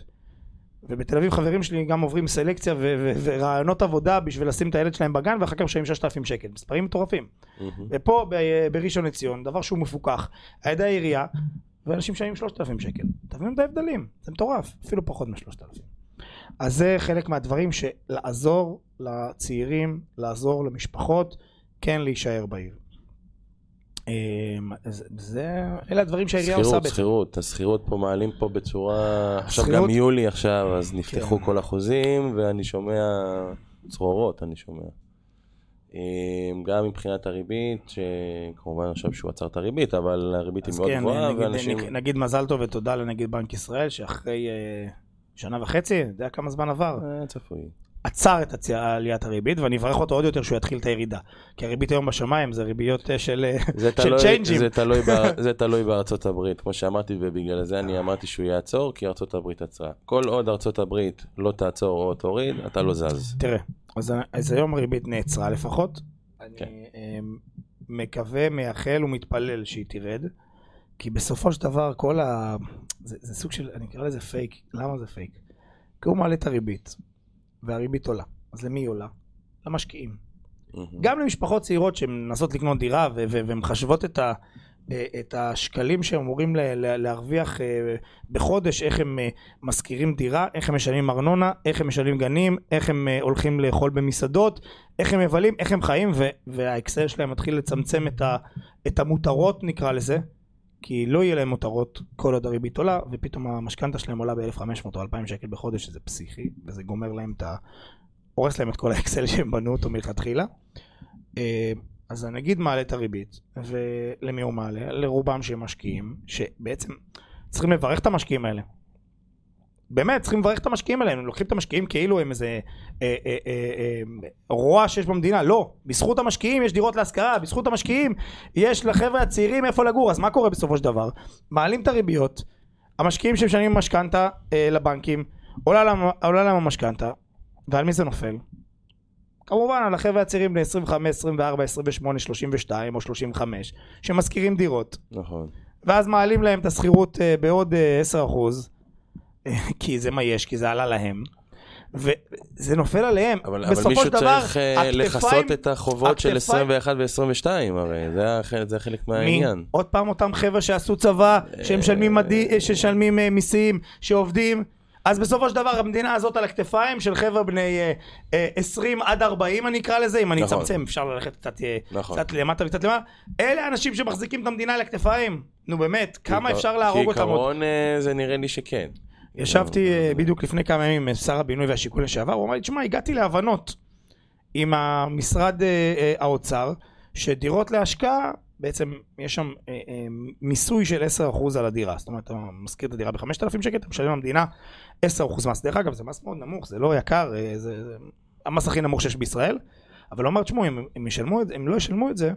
ובתל אביב חברים שלי גם עוברים סלקציה ורעיונות עבודה בשביל לשים את הילד שלהם בגן ואחר כך משלמים 6,000 שקל, מספרים מטורפים. מהמם. ופה ב- בראשון לציון, דבר שהוא מפוקח על ידי העירייה, ואנשים משלמים 3,000 שקל. תבינו את ההבדלים, זה מטורף, אפילו פחות מ-3,000. אז זה חלק מהדברים שלעזור לצעירים, לעזור למשפחות, כן להישאר בעיר. אמ, זה, אלה הדברים שהעירייה עושה שכירות, בעצם. שכירות, השכירות פה מעלים פה בצורה... עכשיו גם יולי עכשיו, אז נפתחו כן. כל החוזים, ואני שומע צרורות, אני שומע. אה, גם מבחינת הריבית, שכמובן עכשיו שהוא עצר את הריבית, אבל הריבית היא מאוד כן, גבוהה, נגיד, ואנשים... נגיד, נגיד מזל טוב ותודה לנגיד בנק ישראל, שאחרי אה, שנה וחצי, אתה יודע כמה זמן עבר, אה, צפוי. עצר את הצי- עליית הריבית, ואני אברך אותו עוד יותר שהוא יתחיל את הירידה. כי הריבית היום בשמיים זה ריביות אה, של, אה, זה של תלוי, צ'יינג'ים. זה, תלוי ב, זה תלוי בארצות הברית, כמו שאמרתי, ובגלל זה אני אמרתי שהוא יעצור, כי ארצות הברית עצרה. כל עוד ארצות הברית לא תעצור או תוריד, אתה לא זז. תראה, אז, אז היום הריבית נעצרה לפחות. כן. אני אה, מקווה, מייחל ומתפלל שהיא תרד, כי בסופו של דבר כל ה... זה, זה סוג של, אני אקרא לזה פייק. למה זה פייק? כי הוא מעלה את הריבית, והריבית עולה. אז למי היא עולה? למשקיעים. מהמם. גם למשפחות צעירות שמנסות לקנות דירה ו- ו- ומחשבות את, ה- אה, את השקלים שהם אמורים ל- ל- להרוויח אה, בחודש, איך הם אה, משכירים דירה, איך הם משלמים ארנונה, איך הם משלמים גנים, איך הם הולכים לאכול במסעדות, איך הם מבלים, איך הם חיים, ו- והאקסל שלהם מתחיל לצמצם את, ה- את המותרות נקרא לזה, כי לא יהיה להם מותרות כל עוד הריבית עולה, ופתאום המשכנתה שלהם עולה ב-1500 או 2000 שקל בחודש, שזה פסיכי, וזה גומר להם את ה... הורס להם את כל האקסל שהם בנו אותו מלכתחילה. אה, אז הנגיד מעלה את הריבית, ולמי הוא מעלה? לרובם שהם משקיעים, שבעצם צריכים לברך את המשקיעים האלה. באמת, צריכים לברך את המשקיעים האלה, הם לוקחים את המשקיעים כאילו הם איזה אה, אה, אה, אה, רוע שיש במדינה, לא, בזכות המשקיעים יש דירות להשכרה, בזכות המשקיעים יש לחבר'ה הצעירים איפה לגור, אז מה קורה בסופו של דבר? מעלים את הריביות, המשקיעים שמשלמים משכנתה אה, לבנקים, עולה להם, עולה להם המשכנתה, ועל מי זה נופל? כמובן על החבר'ה הצעירים בני 25, 24, 28, 32 או 35 שמשכירים דירות נכון. ואז מעלים להם את השכירות אה, בעוד אה, 10 אחוז (laughs) כי זה מה יש, כי זה עלה להם וזה נופל עליהם אבל, אבל בסופו מישהו של דבר צריך אה, הכתפיים- לכסות את החובות של הכתפיים- 21 ו-22, הרי זה, זה חלק מי? מהעניין. עוד פעם אותם חבר'ה שעשו צבא, שמשלמים, מדי, שמשלמים אה, מיסים, שעובדים. אז בסופו של דבר המדינה הזאת על הכתפיים של חבר'ה בני אה, אה, 20 עד 40 אני אקרא לזה, אם אני נכון. אצמצם אפשר ללכת קצת, אה, נכון. קצת למטה וקצת למעלה. אלה האנשים שמחזיקים את המדינה על הכתפיים. נו באמת, כמה אפשר להרוג אותם עוד? כעיקרון אה, זה נראה לי שכן. ישבתי אה, בדיוק לפני כמה ימים עם שר הבינוי והשיכון לשעבר, הוא אמר לי, תשמע, הגעתי להבנות עם המשרד אה, אה, האוצר, שדירות להשקעה בעצם יש שם מיסוי של 10% על הדירה. זאת אומרת, אתה משכיר את הדירה ב-5,000 שקל, אתה משלם למדינה 10% מס. דרך אגב, זה מס מאוד נמוך, זה לא יקר, זה, המס הכי נמוך שיש בישראל. אבל הוא אמר, תשמעו, הם ישלמו את זה, אם לא ישלמו את זה,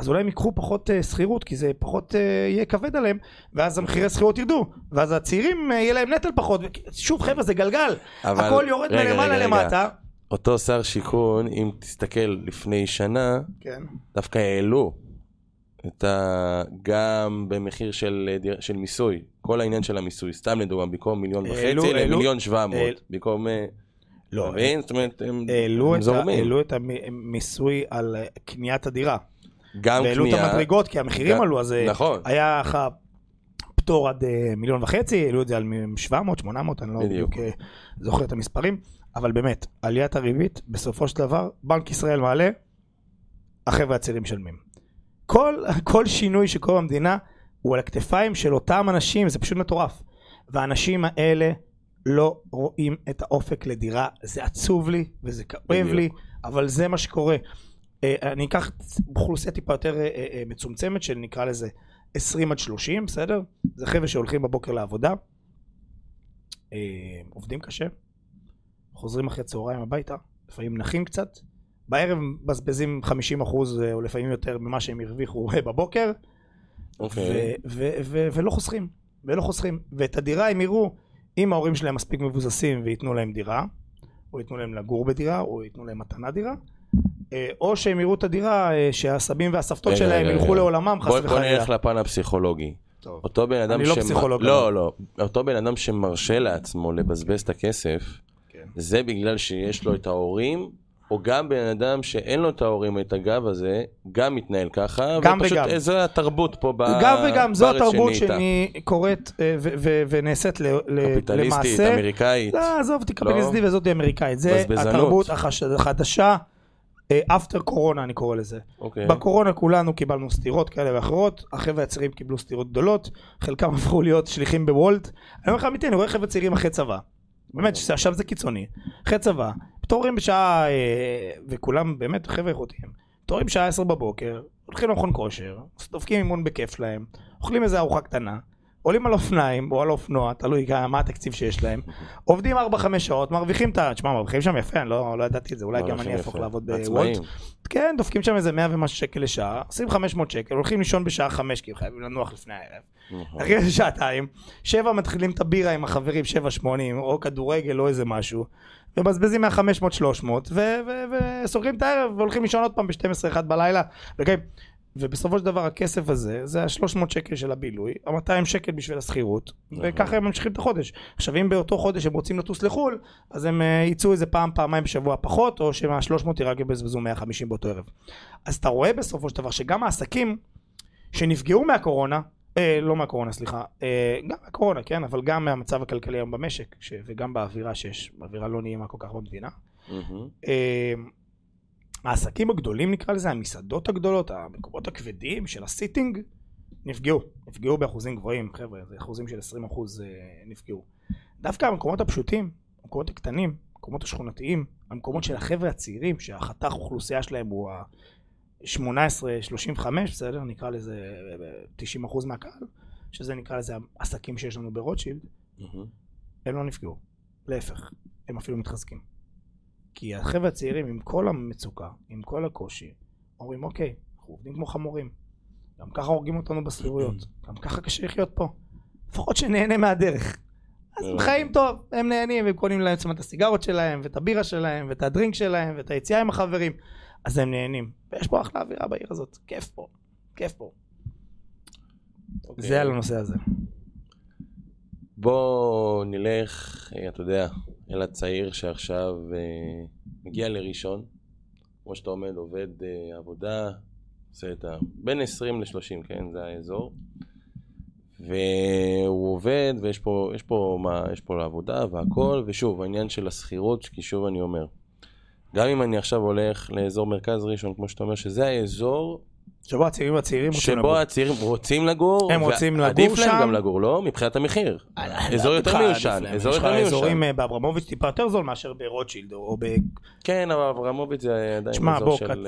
אז אולי הם ייקחו פחות uh, שכירות, כי זה פחות uh, יהיה כבד עליהם, ואז המחירי שכירות ירדו, ואז הצעירים uh, יהיה להם נטל פחות, שוב חבר'ה זה גלגל, אבל- הכל יורד רגע, מלמעלה רגע, רגע. למטה. אותו שר שיכון, אם תסתכל לפני שנה, כן. דווקא העלו את ה... גם במחיר של, אה, של מיסוי, כל העניין של המיסוי, סתם לדוגמה, במקום מיליון העלו- וחצי העלו- למיליון שבע מאות, במקום... אה, לא, מבין? זאת אומרת, הם הם זורמים. העלו את המיסוי על אה, קניית הדירה, גם והעלו את קנייה, המדרגות כי המחירים גם- עלו, אז אה, נכון. היה לך פטור עד אה, מיליון וחצי, העלו את זה על 700, 800, אני לא בדיוק. אה, זוכר את המספרים, אבל באמת, עליית הריבית, בסופו של דבר, בנק ישראל מעלה, החבר'ה הצעירים משלמים. כל, כל שינוי שקורה במדינה הוא על הכתפיים של אותם אנשים, זה פשוט מטורף. והאנשים האלה לא רואים את האופק לדירה, זה עצוב לי וזה בדיוק. לי, אבל זה מה שקורה. אה, אני אקח אוכלוסייה טיפה יותר אה, אה, מצומצמת, שנקרא לזה 20 עד 30, בסדר? זה חבר'ה שהולכים בבוקר לעבודה, עובדים קשה, חוזרים אחרי צהריים הביתה, לפעמים נחים קצת, בערב מבזבזים 50 אחוז או לפעמים יותר ממה שהם הרוויחו (laughs) בבוקר, אוקיי. ו- ו- ולא חוסכים, ולא חוסכים. ואת הדירה הם יראו, אם ההורים שלהם מספיק מבוססים וייתנו להם דירה, או ייתנו להם לגור בדירה, או ייתנו להם מתנה דירה, או שהם יראו את הדירה אה, שהסבים והסבתות רגע, שלהם ילכו. לעולמם חס בוא, בוא וחלילה. נלך לפן הפסיכולוגי. טוב. אותו בן אדם אני לא פסיכולוג, לא. לא. אותו בן אדם שמרשה לעצמו לבזבז את הכסף, כן. זה בגלל שיש לו את ההורים, או גם בן אדם שאין לו את ההורים, את הגב הזה, גם מתנהל ככה, גם ופשוט וגם. זו התרבות פה ב- גם וגם, זו בארץ התרבות שנהייתה. אה, ו- ו- ונעשית ל- ל- קפיטליסטית, למעשה. אמריקאית. לא, עזוב אותי קפיטליסטי וזאת אמריקאית. זה. התרבות החדשה, אפטר קורונה אני קורא לזה. אוקיי. בקורונה כולנו קיבלנו סטירות כאלה ואחרות, החבר'ה הצעירים קיבלו סטירות גדולות, חלקם הפכו להיות שליחים בוולט. אני אומר לך אמיתי, אני רואה חבר'ה צעירים אחרי צבא. באמת, שעכשיו זה קיצוני. אחרי צבא, פתורים בשעה, אה, וכולם באמת חבר'ה איכותיים. פתורים בשעה 10 בבוקר, הולכים למכון כושר, דופקים אימון בכיף שלהם, אוכלים איזה ארוחה קטנה, עולים על אופניים או על אופנוע, תלוי מה התקציב שיש להם, עובדים 4-5 שעות, מרוויחים את ה... תשמע, מרוויחים שם יפה, אני לא, לא ידעתי את זה, אולי גם אני אהפוך. לעבוד בוולט. כן, דופקים שם איזה 100 ומשהו שקל לשעה, עושים 500 שקל, הולכים לישון בשעה 5 כי הם חייבים לנוח לפני הערב. נכון. אחרי שעתיים, שבע מתחילים את הבירה עם החברים, 7-80, או כדורגל או איזה משהו, ומבזבזים מה-500-300, וסוגרים את הערב והולכים לישון עוד פעם ב-12-1 בלילה. וכן, ובסופו של דבר הכסף הזה, זה ה-300 שקל של הבילוי, ה-200 שקל בשביל השכירות, נכון. וככה הם ממשיכים את החודש. עכשיו אם באותו חודש הם רוצים לטוס לחו"ל, אז הם אה, יצאו איזה פעם, פעמיים בשבוע פחות, או שמה-300 רק יבזבזו 150 באותו ערב. אז אתה רואה בסופו של דבר שגם העסקים שנפגעו מהקורונה, אה, לא מהקורונה, סליחה, אה, גם מהקורונה, כן, אבל גם מהמצב הכלכלי היום במשק, ש... וגם באווירה שיש, באווירה לא נעימה כל כך במדינה. מהמם. אה, העסקים הגדולים נקרא לזה, המסעדות הגדולות, המקומות הכבדים של הסיטינג, נפגעו, נפגעו באחוזים גבוהים, חבר'ה, זה אחוזים של 20 אחוז אה, נפגעו. דווקא המקומות הפשוטים, המקומות הקטנים, המקומות השכונתיים, המקומות של החבר'ה הצעירים, שהחתך אוכלוסייה שלהם הוא ה-18-35, בסדר? נקרא לזה 90 אחוז מהקהל, שזה נקרא לזה העסקים שיש לנו ברוטשילד, מהמם. הם לא נפגעו. להפך, הם אפילו מתחזקים. כי החבר'ה הצעירים עם כל המצוקה, עם כל הקושי, אומרים אוקיי, אנחנו עובדים כמו חמורים. גם ככה הורגים אותנו בשכירויות, (clears throat) גם ככה קשה לחיות פה. לפחות שנהנה מהדרך. אז הם הבנתי. חיים טוב, הם נהנים, הם קונים לעצמם את הסיגרות שלהם, ואת הבירה שלהם, ואת הדרינק שלהם, ואת היציאה עם החברים. אז הם נהנים. ויש פה אחלה אווירה בעיר הזאת, כיף פה, כיף פה. אוקיי. זה על הנושא הזה. בוא נלך, אה, אתה יודע, אל הצעיר שעכשיו אה, מגיע לראשון, כמו שאתה עומד, עובד אה, עבודה, עושה את ה... בין 20 ל-30, כן? זה האזור. והוא עובד, ויש פה, יש פה, מה, יש פה לעבודה והכל, ושוב, העניין של השכירות, כי שוב אני אומר, גם אם אני עכשיו הולך לאזור מרכז ראשון, כמו שאתה אומר, שזה האזור שבו הצעירים הצעירים רוצים שבו הצעירים רוצים לגור, הם רוצים לגור ועדיף להם שם. גם לגור, לא? מבחינת המחיר. אזור יותר מיושן, אזור יש לך יותר מיושן. אזורים אה, באברמוביץ' טיפה יותר זול מאשר ברוטשילד או ב... כן, אבל אברמוביץ' זה עדיין אזור של...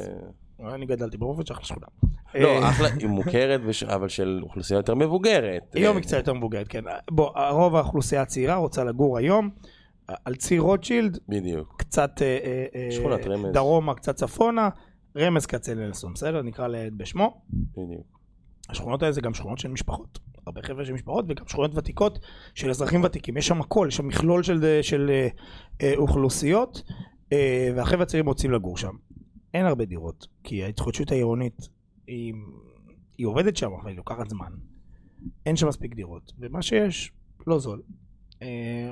אה, אני גדלתי באברמוביץ' אחלה שכונה. לא, אה, אחלה, היא מוכרת, אבל של אוכלוסייה יותר מבוגרת. היום אה, היא קצת יותר מבוגרת, כן. בוא, רוב האוכלוסייה הצעירה רוצה לגור היום על ציר רוטשילד, בדיוק. קצת אה, אה, אה. דרומה, קצת צפונה, רמז כצנלסון, בסדר? נקרא לילד בשמו. בדיוק. השכונות האלה זה גם שכונות של משפחות. הרבה חבר'ה של משפחות וגם שכונות ותיקות של אזרחים ותיקים. יש שם הכל, יש שם מכלול של, של אה, אה, אוכלוסיות, אה, והחבר'ה הצעירים רוצים לגור שם. אין הרבה דירות, כי ההתחדשות העירונית היא, היא עובדת שם, אבל היא לוקחת זמן. אין שם מספיק דירות, ומה שיש, לא זול. אה,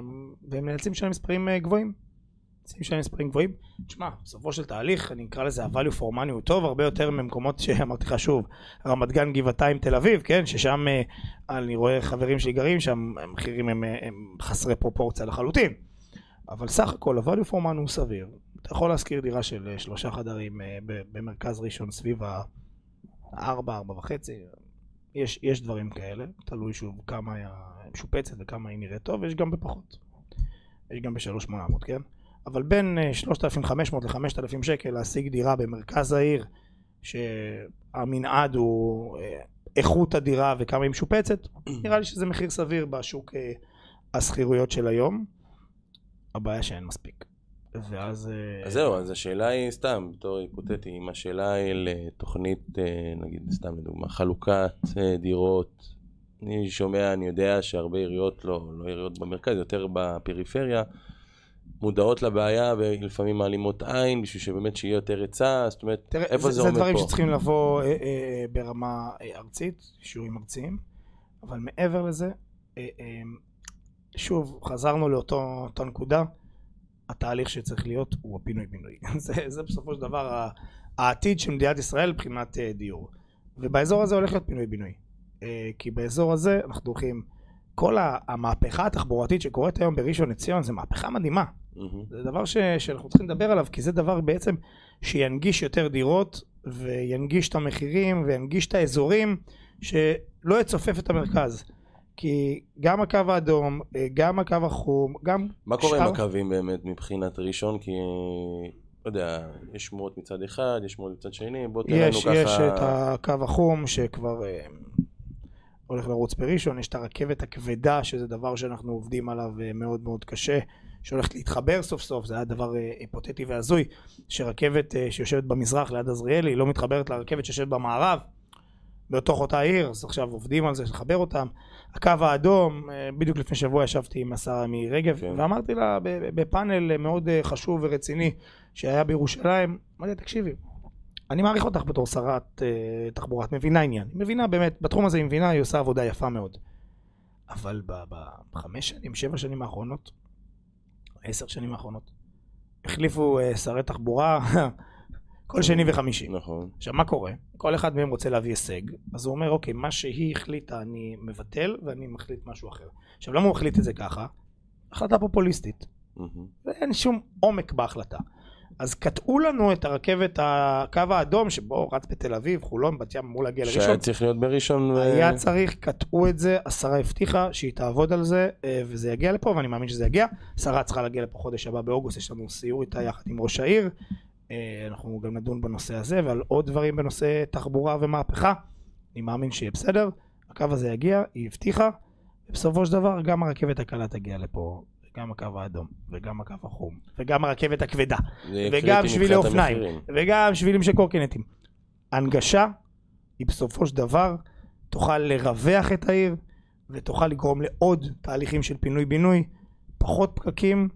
והם נאלצים לשלם מספרים אה, גבוהים. נאלצים לשלם מספרים גבוהים. תשמע, בסופו של תהליך, אני אקרא לזה ה-value for money הוא טוב הרבה יותר ממקומות שאמרתי לך שוב, רמת גן, גבעתיים, תל אביב, כן? ששם אה, אני רואה חברים שלי גרים שם, המחירים הם, אה, הם חסרי פרופורציה לחלוטין. אבל סך הכל ה-value for money הוא סביר. אתה יכול להשכיר דירה של אה, שלושה חדרים במרכז ראשון סביב הארבע, ארבע וחצי. יש, יש דברים כאלה, תלוי שוב כמה היא משופצת וכמה היא נראית טוב, ויש גם בפחות. יש גם ב-3,800, כן? אבל בין אה, 3,500 ל-5,000 שקל להשיג דירה במרכז העיר, שהמנעד הוא אה, איכות הדירה וכמה היא משופצת, (clears throat) נראה לי שזה מחיר סביר בשוק אה, השכירויות של היום. הבעיה שאין מספיק. ואז... אה, אז זהו, אז השאלה היא סתם, בתור היפותטי, אם השאלה היא לתוכנית, אה, נגיד, סתם לדוגמה, חלוקת אה, דירות, אני שומע, אני יודע שהרבה עיריות, לא, לא עיריות במרכז, יותר בפריפריה, מודעות לבעיה ולפעמים מעלימות עין בשביל שבאמת שיהיה יותר היצע, זאת אומרת, תראה, איפה זה, זה, זה עומד דברים פה? שצריכים לבוא אה, אה, ברמה אה, ארצית, אישורים ארציים, אבל מעבר לזה, אה, אה, שוב, חזרנו לאותו נקודה, התהליך שצריך להיות הוא הפינוי-בינוי. (laughs) זה, זה בסופו של דבר העתיד של מדינת ישראל מבחינת אה, דיור. ובאזור הזה הולך להיות פינוי-בינוי. אה, כי באזור הזה אנחנו הולכים, כל המהפכה התחבורתית שקורית היום בראשון לציון זה מהפכה מדהימה. מהמם. זה דבר ש, שאנחנו צריכים לדבר עליו, כי זה דבר בעצם שינגיש יותר דירות, וינגיש את המחירים, וינגיש את האזורים, שלא יצופף את המרכז. כי גם הקו האדום, אה, גם הקו החום, גם מה קורה שאר- עם הקווים באמת מבחינת ראשון? כי, לא יודע, יש שמועות מצד אחד, יש שמועות מצד שני, בוא תן לנו ככה... יש את הקו החום שכבר אה, הולך לרוץ בראשון, יש את הרכבת הכבדה, שזה דבר שאנחנו עובדים עליו אה, מאוד מאוד קשה, שהולכת להתחבר סוף סוף, זה היה דבר אה, היפותטי והזוי, שרכבת אה, שיושבת במזרח ליד עזריאלי, לא מתחברת לרכבת שיושבת במערב, בתוך אותה עיר, אז עכשיו עובדים על זה, לחבר אותם. הקו האדום, אה, בדיוק לפני שבוע ישבתי עם השרה מירי רגב, כן. ואמרתי לה בפאנל מאוד חשוב ורציני שהיה בירושלים, אמרתי לה, תקשיבי, אני מעריך אותך בתור שרת תחבורה, את מבינה עניין. היא מבינה באמת, בתחום הזה היא מבינה, היא עושה עבודה יפה מאוד. אבל בחמש שנים, שבע שנים האחרונות, עשר שנים האחרונות, החליפו אה, שרי תחבורה (laughs) כל שני וחמישי. נכון. עכשיו מה קורה? כל אחד מהם רוצה להביא הישג, אז הוא אומר אוקיי, מה שהיא החליטה אני מבטל ואני מחליט משהו אחר. עכשיו למה הוא החליט את זה ככה? החלטה פופוליסטית. ואין שום עומק בהחלטה. אז קטעו לנו את הרכבת, הקו האדום שבו רץ בתל אביב, חולון, בת ים אמור להגיע לראשון. שהיה צריך להיות בראשון... ו- היה צריך, קטעו את זה, השרה הבטיחה שהיא תעבוד על זה אה, וזה יגיע לפה ואני מאמין שזה יגיע. השרה צריכה להגיע לפה חודש הבא באוגוסט, יש לנו סיור איתה יחד עם ראש העיר. אה, אנחנו גם נדון בנושא הזה ועל עוד דברים בנושא תחבורה ומהפכה. אני מאמין שיהיה בסדר. הקו הזה יגיע, היא הבטיחה. ובסופו של דבר גם הרכבת הקלה תגיע לפה. גם הקו האדום, וגם הקו החום, וגם הרכבת הכבדה, וגם שבילי אופניים. וגם שבילים של קורקינטים. הנגשה היא בסופו של דבר תוכל לרווח את העיר ותוכל לגרום לעוד תהליכים של פינוי-בינוי, פחות פקקים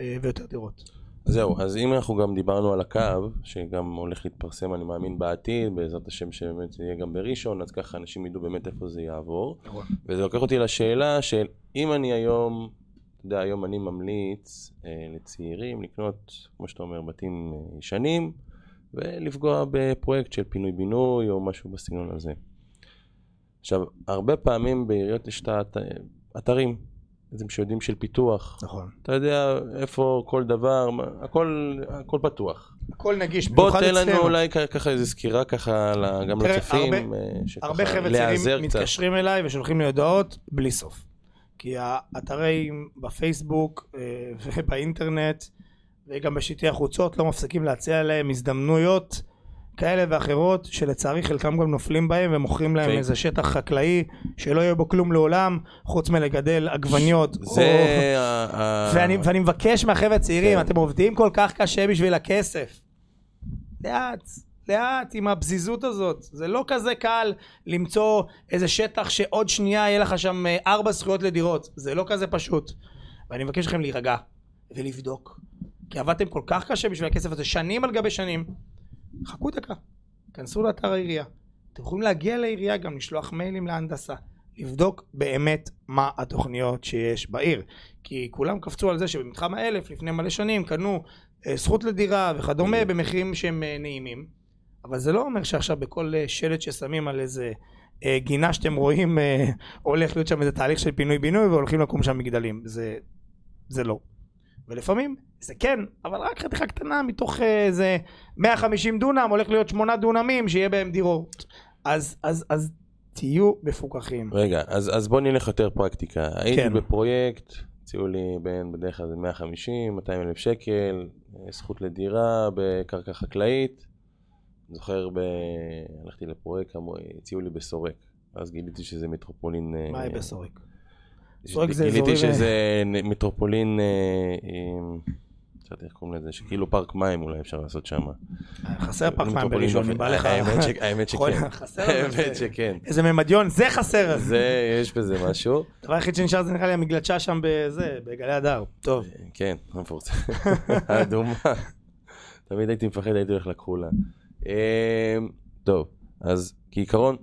אה, ויותר דירות. זהו, אז אם אנחנו גם דיברנו על הקו, שגם הולך להתפרסם, אני מאמין, בעתיד, בעזרת השם שבאמת זה יהיה גם בראשון, אז ככה אנשים ידעו באמת איפה זה יעבור. וזה לוקח אותי לשאלה של אם אני היום, אתה יודע, היום אני ממליץ אה, לצעירים לקנות, כמו שאתה אומר, בתים אה, ישנים, ולפגוע בפרויקט של פינוי-בינוי או משהו בסגנון הזה. עכשיו, הרבה פעמים בעיריות יש את האתרים, איזה שיודעים של פיתוח. נכון. אתה יודע איפה כל דבר, הכל, הכל פתוח. הכל נגיש, בוא במיוחד תן לנו אצלנו. אולי ככה איזה סקירה ככה גם לצופים, הרבה- אה, הרבה חבר'ה צעירים. מתקשרים אליי ושולחים לי הודעות בלי סוף. כי האתרים בפייסבוק אה, (laughs) ובאינטרנט וגם בשלטי החוצות לא מפסיקים להציע להם הזדמנויות כאלה ואחרות, שלצערי חלקם גם נופלים בהם ומוכרים להם. איזה שטח חקלאי שלא יהיה בו כלום לעולם, חוץ מלגדל עגבניות. זה או... ה- ה- ואני, ואני מבקש מהחבר'ה הצעירים, כן. אתם עובדים כל כך קשה בשביל הכסף. לאט, לאט עם הפזיזות הזאת. זה לא כזה קל למצוא איזה שטח שעוד שנייה יהיה לך שם אה, ארבע זכויות לדירות. זה לא כזה פשוט. ואני מבקש מכם להירגע ולבדוק. כי עבדתם כל כך קשה בשביל הכסף הזה, שנים על גבי שנים. חכו דקה, כנסו לאתר העירייה. אתם יכולים להגיע לעירייה גם לשלוח מיילים להנדסה. לבדוק באמת מה התוכניות שיש בעיר. כי כולם קפצו על זה שבמתחם האלף לפני מלא שנים קנו אה, זכות לדירה וכדומה במחירים שהם אה, נעימים. אבל זה לא אומר שעכשיו בכל אה, שלט ששמים על איזה אה, גינה שאתם רואים אה, הולך להיות שם איזה תהליך של פינוי בינוי והולכים לקום שם מגדלים. זה, זה לא. ולפעמים זה כן, אבל רק חתיכה קטנה מתוך איזה 150 דונם הולך להיות 8 דונמים שיהיה בהם דירות. אז, אז, אז תהיו מפוקחים. רגע, אז, אז בוא נלך יותר פרקטיקה. הייתי כן. בפרויקט, הציעו לי בין בדרך כלל זה 150, 200 אלף שקל, זכות לדירה בקרקע חקלאית. אני זוכר, ב... הלכתי לפרויקט, הציעו לי בסורק. אז גיליתי שזה מטרופולין... אה, מה יהיה בסורק? סורק זה גיליתי אזורים, שזה נ- מטרופולין, אה, לא יודעת איך קוראים לזה, שכאילו פארק מים אולי אפשר לעשות שם. חסר פח מים מטרופולין בראשון, אם בא לך... האמת (laughs) שכן. האמת. שכן. איזה ממדיון, זה חסר. זה, יש בזה משהו. הדבר היחיד שנשאר זה נראה לי המגלשה שם בזה, בגלי הדר. טוב. כן, המפורסם. (laughs) האדומה. תמיד הייתי מפחד, הייתי הולך לכחולה. אמ, טוב, אז כעיקרון,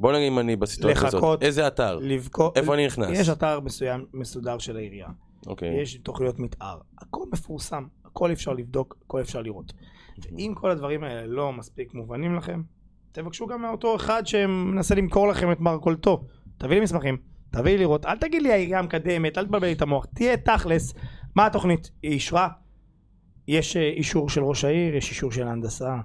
בוא נגיד אם אני בסיטואציה הזאת, לחכות. איזה אתר? לבכות. איפה אני נכנס? יש אתר מסוים מסודר של העירייה. אוקיי. יש תוכניות מתאר. הכל מפורסם, הכל אפשר לבדוק, הכל אפשר לראות. ואם כל הדברים האלה לא מספיק מובנים לכם, תבקשו גם מאותו אחד שמנסה למכור לכם את מרכולתו. תביא לי מסמכים, תביא לי לראות, אל תגיד לי העירייה מקדמת, אל תבלבל לי את המוח, תהיה תכלס, מה התוכנית? היא אישרה? יש אה, אישור של ראש העיר, יש אישור של ההנדסה,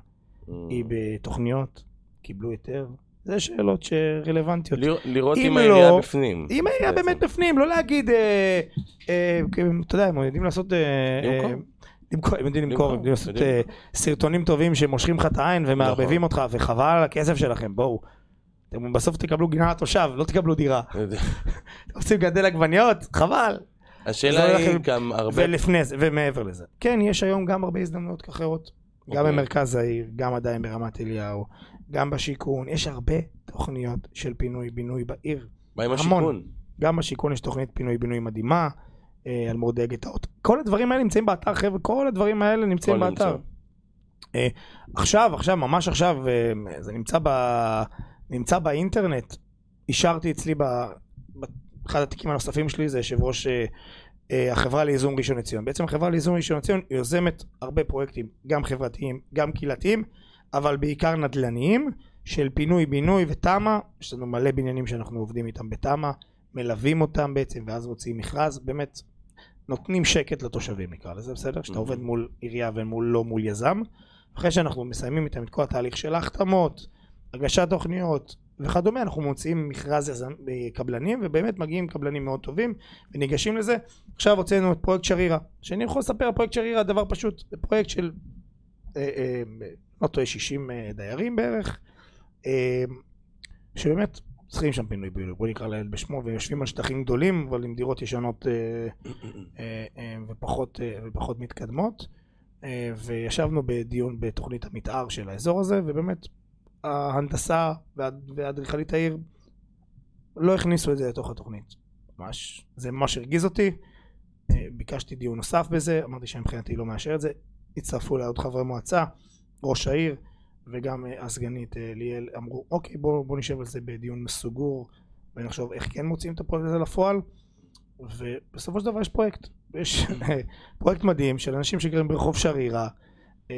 היא בתוכניות, קיבלו היתר, זה שאלות שרלוונטיות. לראות- לראות אם אם העירייה לא- בפנים. אם העירייה. באמת בפנים, לא להגיד, אה, אה, אתה יודע, הם יודעים לעשות... אה, למכור. אה, הם יודעים למכור, הם יודעים לעשות. אה, סרטונים טובים שמושכים לך את העין ומערבבים נכון. אותך, וחבל על הכסף שלכם, בואו. אתם בסוף תקבלו גינה לתושב, לא תקבלו דירה. (laughs) אתם רוצים לגדל עגבניות? חבל. השאלה זה היא גם הרבה... ולפני זה, ומעבר לזה. כן, יש היום גם הרבה הזדמנויות אחרות. גם אוקיי. במרכז העיר, גם עדיין ברמת אליהו, גם בשיכון. יש הרבה תוכניות של פינוי-בינוי בעיר. מה עם המון. השיכון? גם בשיכון יש תוכנית פינוי-בינוי מדהימה, אה, על מורדי גטאות. כל הדברים האלה נמצאים באתר, חבר'ה, כל הדברים האלה נמצאים באתר. נמצא. אה, עכשיו, עכשיו, ממש עכשיו, אה, זה נמצא, ב, נמצא באינטרנט. אישרתי אצלי, ב, באחד התיקים הנוספים שלי, זה יושב ראש אה, החברה לייזום ראשון לציון. בעצם החברה לייזום ראשון לציון יוזמת הרבה פרויקטים, גם חברתיים, גם קהילתיים, אבל בעיקר נדל"ניים, של פינוי-בינוי ותמ"א. יש לנו מלא בניינים שאנחנו עובדים איתם בתמ"א, מלווים אותם בעצם, ואז מוציאים מכרז, באמת נותנים שקט לתושבים נקרא לזה, בסדר? שאתה Mhm. עובד מול עירייה ומול לא מול יזם. אחרי שאנחנו מסיימים איתם את כל התהליך של ההחתמות, הגשת תוכניות וכדומה, אנחנו מוציאים מכרז יזם, קבלנים, ובאמת מגיעים קבלנים מאוד טובים וניגשים לזה. עכשיו הוצאנו את פרויקט שרירה, שאני יכול לספר פרויקט שרירה, דבר פשוט, זה פרויקט של, אה, אה, לא טועה, 60 אה, דיירים בערך, אה, שבאמת צריכים שם פינוי בינוי, בוא נקרא לילד בשמו, ויושבים על שטחים גדולים, אבל עם דירות ישנות אה, אה, אה, ופחות, אה, ופחות מתקדמות. אה, וישבנו בדיון בתוכנית המתאר של האזור הזה, ובאמת ההנדסה והאדריכלית העיר לא הכניסו את זה לתוך התוכנית. ממש, זה ממש הרגיז אותי. אה, ביקשתי דיון נוסף בזה, אמרתי שמבחינתי לא מאשר את זה. הצטרפו אליי עוד חברי מועצה, ראש העיר וגם אה, הסגנית אה, ליאל אמרו אוקיי בוא, בוא נשב על זה בדיון מסוגור ונחשוב איך כן מוציאים את הפרויקט הזה לפועל ובסופו של דבר יש פרויקט יש פרויקט מדהים של אנשים שגרים ברחוב שרירה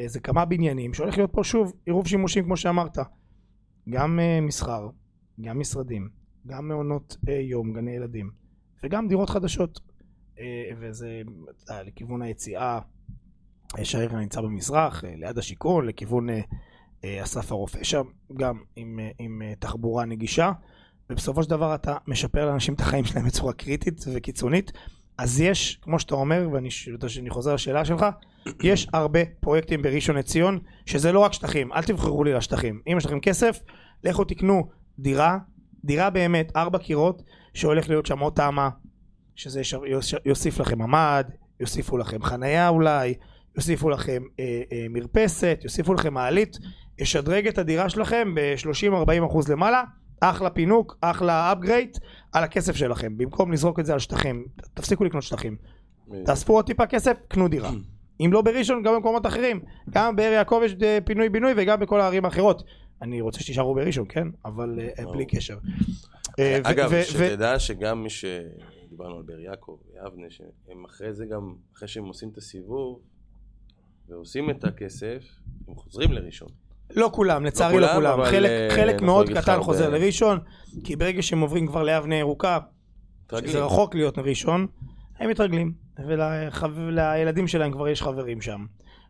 זה כמה בניינים שהולך להיות פה שוב עירוב שימושים כמו שאמרת גם אה, מסחר גם משרדים גם מעונות אה, יום גני ילדים וגם דירות חדשות. אה, וזה לכיוון היציאה אה, שהעיר נמצא במזרח ליד השיכון לכיוון אסף הרופא שם גם עם, עם תחבורה נגישה. ובסופו של דבר אתה משפר לאנשים את החיים שלהם בצורה קריטית וקיצונית אז יש, כמו שאתה אומר, ואני שאני חוזר לשאלה שלך, יש הרבה פרויקטים בראשון לציון, שזה לא רק שטחים, אל תבחרו לי לשטחים. אם יש לכם כסף, לכו תקנו דירה, דירה באמת, ארבע קירות, שהולך להיות שם עוד תמה, שזה יוסיף לכם ממ"ד, יוסיפו לכם חנייה אולי, יוסיפו לכם אה, אה, מרפסת, יוסיפו לכם מעלית, ישדרג את הדירה שלכם ב-30-40 אחוז למעלה, אחלה פינוק, אחלה upgrade על הכסף שלכם, במקום לזרוק את זה על שטחים, תפסיקו לקנות שטחים, תאספו עוד טיפה כסף, קנו דירה. אם לא בראשון, גם במקומות אחרים. גם באר יעקב יש אה, פינוי בינוי וגם בכל הערים האחרות. אני רוצה שתישארו בראשון, כן? אבל אה. בלי קשר. אה, אגב, שתדע שגם מי שדיברנו על באר יעקב ויבנה, שהם אחרי זה גם, אחרי שהם עושים את הסיבוב ועושים את הכסף, הם חוזרים לראשון. לא כולם, לצערי לא כולם, כולם. אבל, חלק, אה, חלק אנחנו מאוד קטן הרבה- חוזר לראשון, כי ברגע שהם עוברים כבר ליבנה ירוקה, תרגילים. שזה רחוק להיות ראשון, הם מתרגלים. ולילדים שלהם כבר יש חברים שם.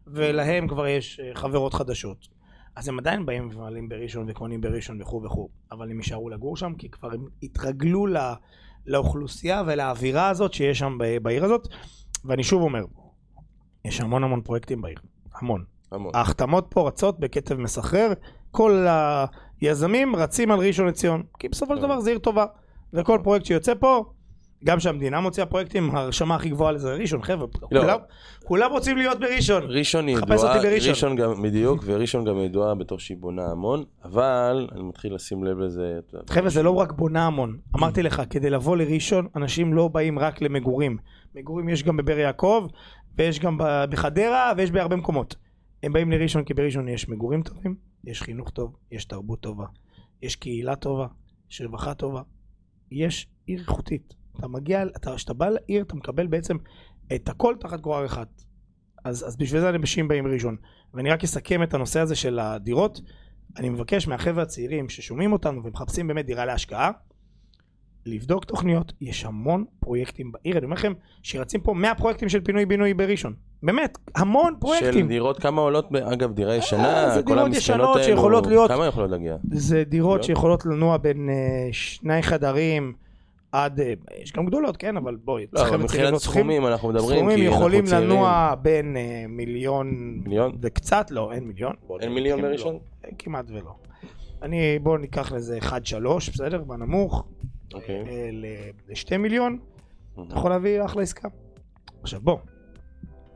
ולהם כבר יש אה, חברות חדשות. אז הם עדיין באים ומעלים בראשון וקונים בראשון וכו' וכו', אבל הם יישארו לגור שם כי כבר הם התרגלו לא, לאוכלוסייה ולאווירה הזאת שיש שם ב- בעיר הזאת. ואני שוב אומר, יש המון המון פרויקטים בעיר, המון. המון. ההחתמות פה רצות בקצב מסחרר, כל היזמים רצים על ראשון לציון, כי בסופו של כן. דבר זו עיר טובה, וכל פרויקט שיוצא פה, גם שהמדינה מוציאה פרויקטים, ההרשמה הכי גבוהה לזה ראשון, חבר'ה, לא. כולם, כולם רוצים להיות בראשון. ראשון חפש ידועה, אותי בראשון. ראשון גם, בדיוק, וראשון גם ידועה בתור שהיא בונה המון, אבל אני מתחיל לשים לב לזה. חבר'ה, זה לא רק בונה המון. אמרתי לך, כדי לבוא לראשון, אנשים לא באים רק למגורים. מגורים יש גם בבאר יעקב, ויש גם בחדרה, ויש בהרבה מקומות. הם באים לראשון כי בראשון יש מגורים טובים, יש חינוך טוב, יש תרבות טובה, יש קהילה טובה, יש רווחה טובה. יש עיר איכותית. אתה מגיע, אתה- כשאתה בא לעיר, אתה מקבל בעצם את הכל תחת גרור אחת. אז, אז בשביל זה אנשים באים ראשון. ואני רק אסכם את הנושא הזה של הדירות. אני מבקש מהחבר'ה הצעירים ששומעים אותנו ומחפשים באמת דירה להשקעה, לבדוק תוכניות, יש המון פרויקטים בעיר, אני אומר לכם שרצים פה 100 פרויקטים של פינוי-בינוי בראשון, באמת, המון של פרויקטים. דירות, כמה עולות, אגב, דירה אה, ישנה, כל המסכנות האלו, שיכולות להיות- כמה יכולות להגיע? זה דירות? שיכולות לנוע בין אה, שני חדרים עד, אה, יש גם גדולות, כן, אבל בואי, לא, אבל מבחינת סכומים אנחנו מדברים, סכומים יכולים. לנוע בין אה, מיליון מיליון? וקצת, לא, אין מיליון. אין מיליון כן, לא. בראשון? כמעט ולא. אני, בואו ניקח לזה 1-3, בסדר? בנמוך, אוקיי. אה, ל- לשתי מיליון, אתה יכול להביא אחלה עסקה. עכשיו בוא,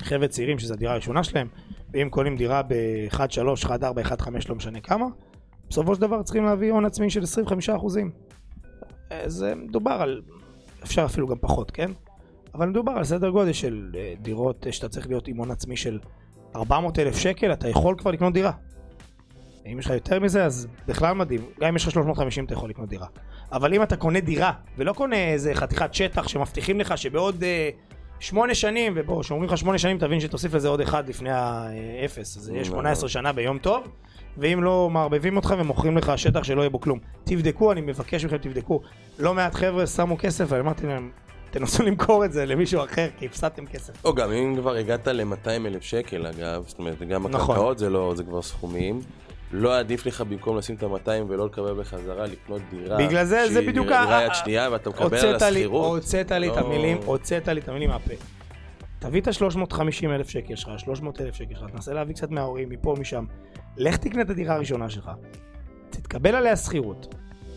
חבר'ה צעירים שזו הדירה הראשונה שלהם, ואם קונים דירה ב-1.3, 1.4, 1.5, לא משנה כמה, בסופו של דבר צריכים להביא הון עצמי של 25 אחוזים. זה מדובר על, אפשר אפילו גם פחות, כן? אבל מדובר על סדר גודל של אה, דירות אה, שאתה צריך להיות עם הון עצמי של 400 אלף שקל, אתה יכול כבר לקנות דירה. אם יש לך יותר מזה, אז בכלל מדהים. גם אם יש לך 350 אתה יכול לקנות דירה. אבל אם אתה קונה דירה, ולא קונה איזה חתיכת שטח שמבטיחים לך שבעוד אה, שמונה שנים, ובוא, כשאומרים לך שמונה שנים, תבין שתוסיף לזה עוד אחד לפני האפס. אז יהיה 18 שנה ביום טוב, ואם לא מערבבים אותך ומוכרים לך שטח שלא יהיה בו כלום. תבדקו, אני מבקש מכם, תבדקו. לא מעט חבר'ה שמו כסף, ואמרתי להם, תנסו למכור את זה למישהו אחר, כי הפסדתם כסף. או גם אם כבר הגעת ל-200 אלף שקל אגב, זאת אומרת גם נכון. הקרקעות זה לא, זה כבר סכומים. לא עדיף לך במקום לשים את ה-200 ולא לקבל בחזרה, לקנות דירה. בגלל זה, זה שהיא בדיוק דירה ה- יד שנייה ואתה מקבל על השכירות. הוצאת לי את לא- המילים, הוצאת לי את המילים מהפה. תביא את ה-350 אלף שקל שלך, 300 אלף שקל שלך, תנסה להביא קצת מההורים, מפה, משם. לך תקנה את הדירה הראשונה שלך. תתקבל עליה שכירות.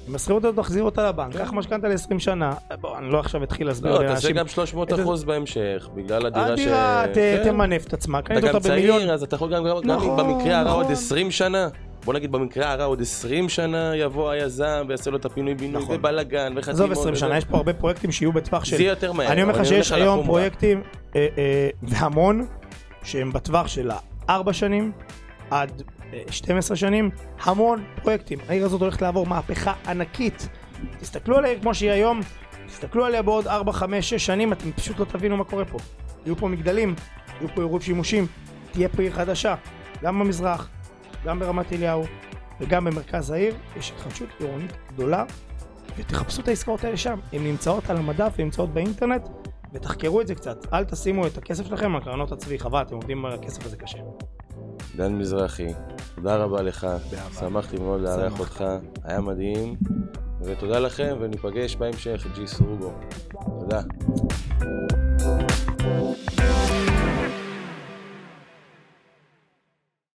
עם השכירות הזאת תחזיר אותה לבנק, קח משכנתה ל-20 שנה. בוא, אני לא עכשיו אתחיל להסביר כן. לא, תעשה לאנשים. גם 300 את- אחוז בהמשך, בגלל הדירה ש... הדירה כן. תמנף את עצמה, קנית אתה גם אותה במיליון. צעיר, אז אתה יכול גם, גם גם נכון, במקרה הרע עוד נכון. 20 שנה. בוא נגיד במקרה הרע עוד 20 שנה יבוא היזם ויעשה לו את הפינוי בינוי נכון. ובלאגן וחתימות. עזוב 20 וזה. שנה, יש פה הרבה פרויקטים שיהיו בטווח של... זה יותר מהר. אני אומר לך שיש היום. פרויקטים, אה, אה, והמון, שהם בטווח של 4 שנים עד אה, 12 שנים, המון פרויקטים. העיר הזאת הולכת לעבור מהפכה ענקית. תסתכלו על העיר כמו שהיא היום, תסתכלו עליה בעוד 4, 5, 6 שנים, אתם פשוט לא תבינו מה קורה פה. יהיו פה מגדלים, יהיו פה עירוב שימושים, תהיה פה עיר חדשה, גם במזרח, גם ברמת אליהו וגם במרכז העיר, יש התחדשות עירונית גדולה ותחפשו את העסקאות האלה שם, הן נמצאות על המדף, הן נמצאות באינטרנט ותחקרו את זה קצת, אל תשימו את הכסף שלכם על קרנות הצבי, חבל, אתם עובדים על הכסף הזה קשה. דן מזרחי, תודה רבה לך. שמחתי מאוד לארח. אותך, היה מדהים. ותודה לכם, וניפגש בהמשך, ג'י סרוגו. תודה.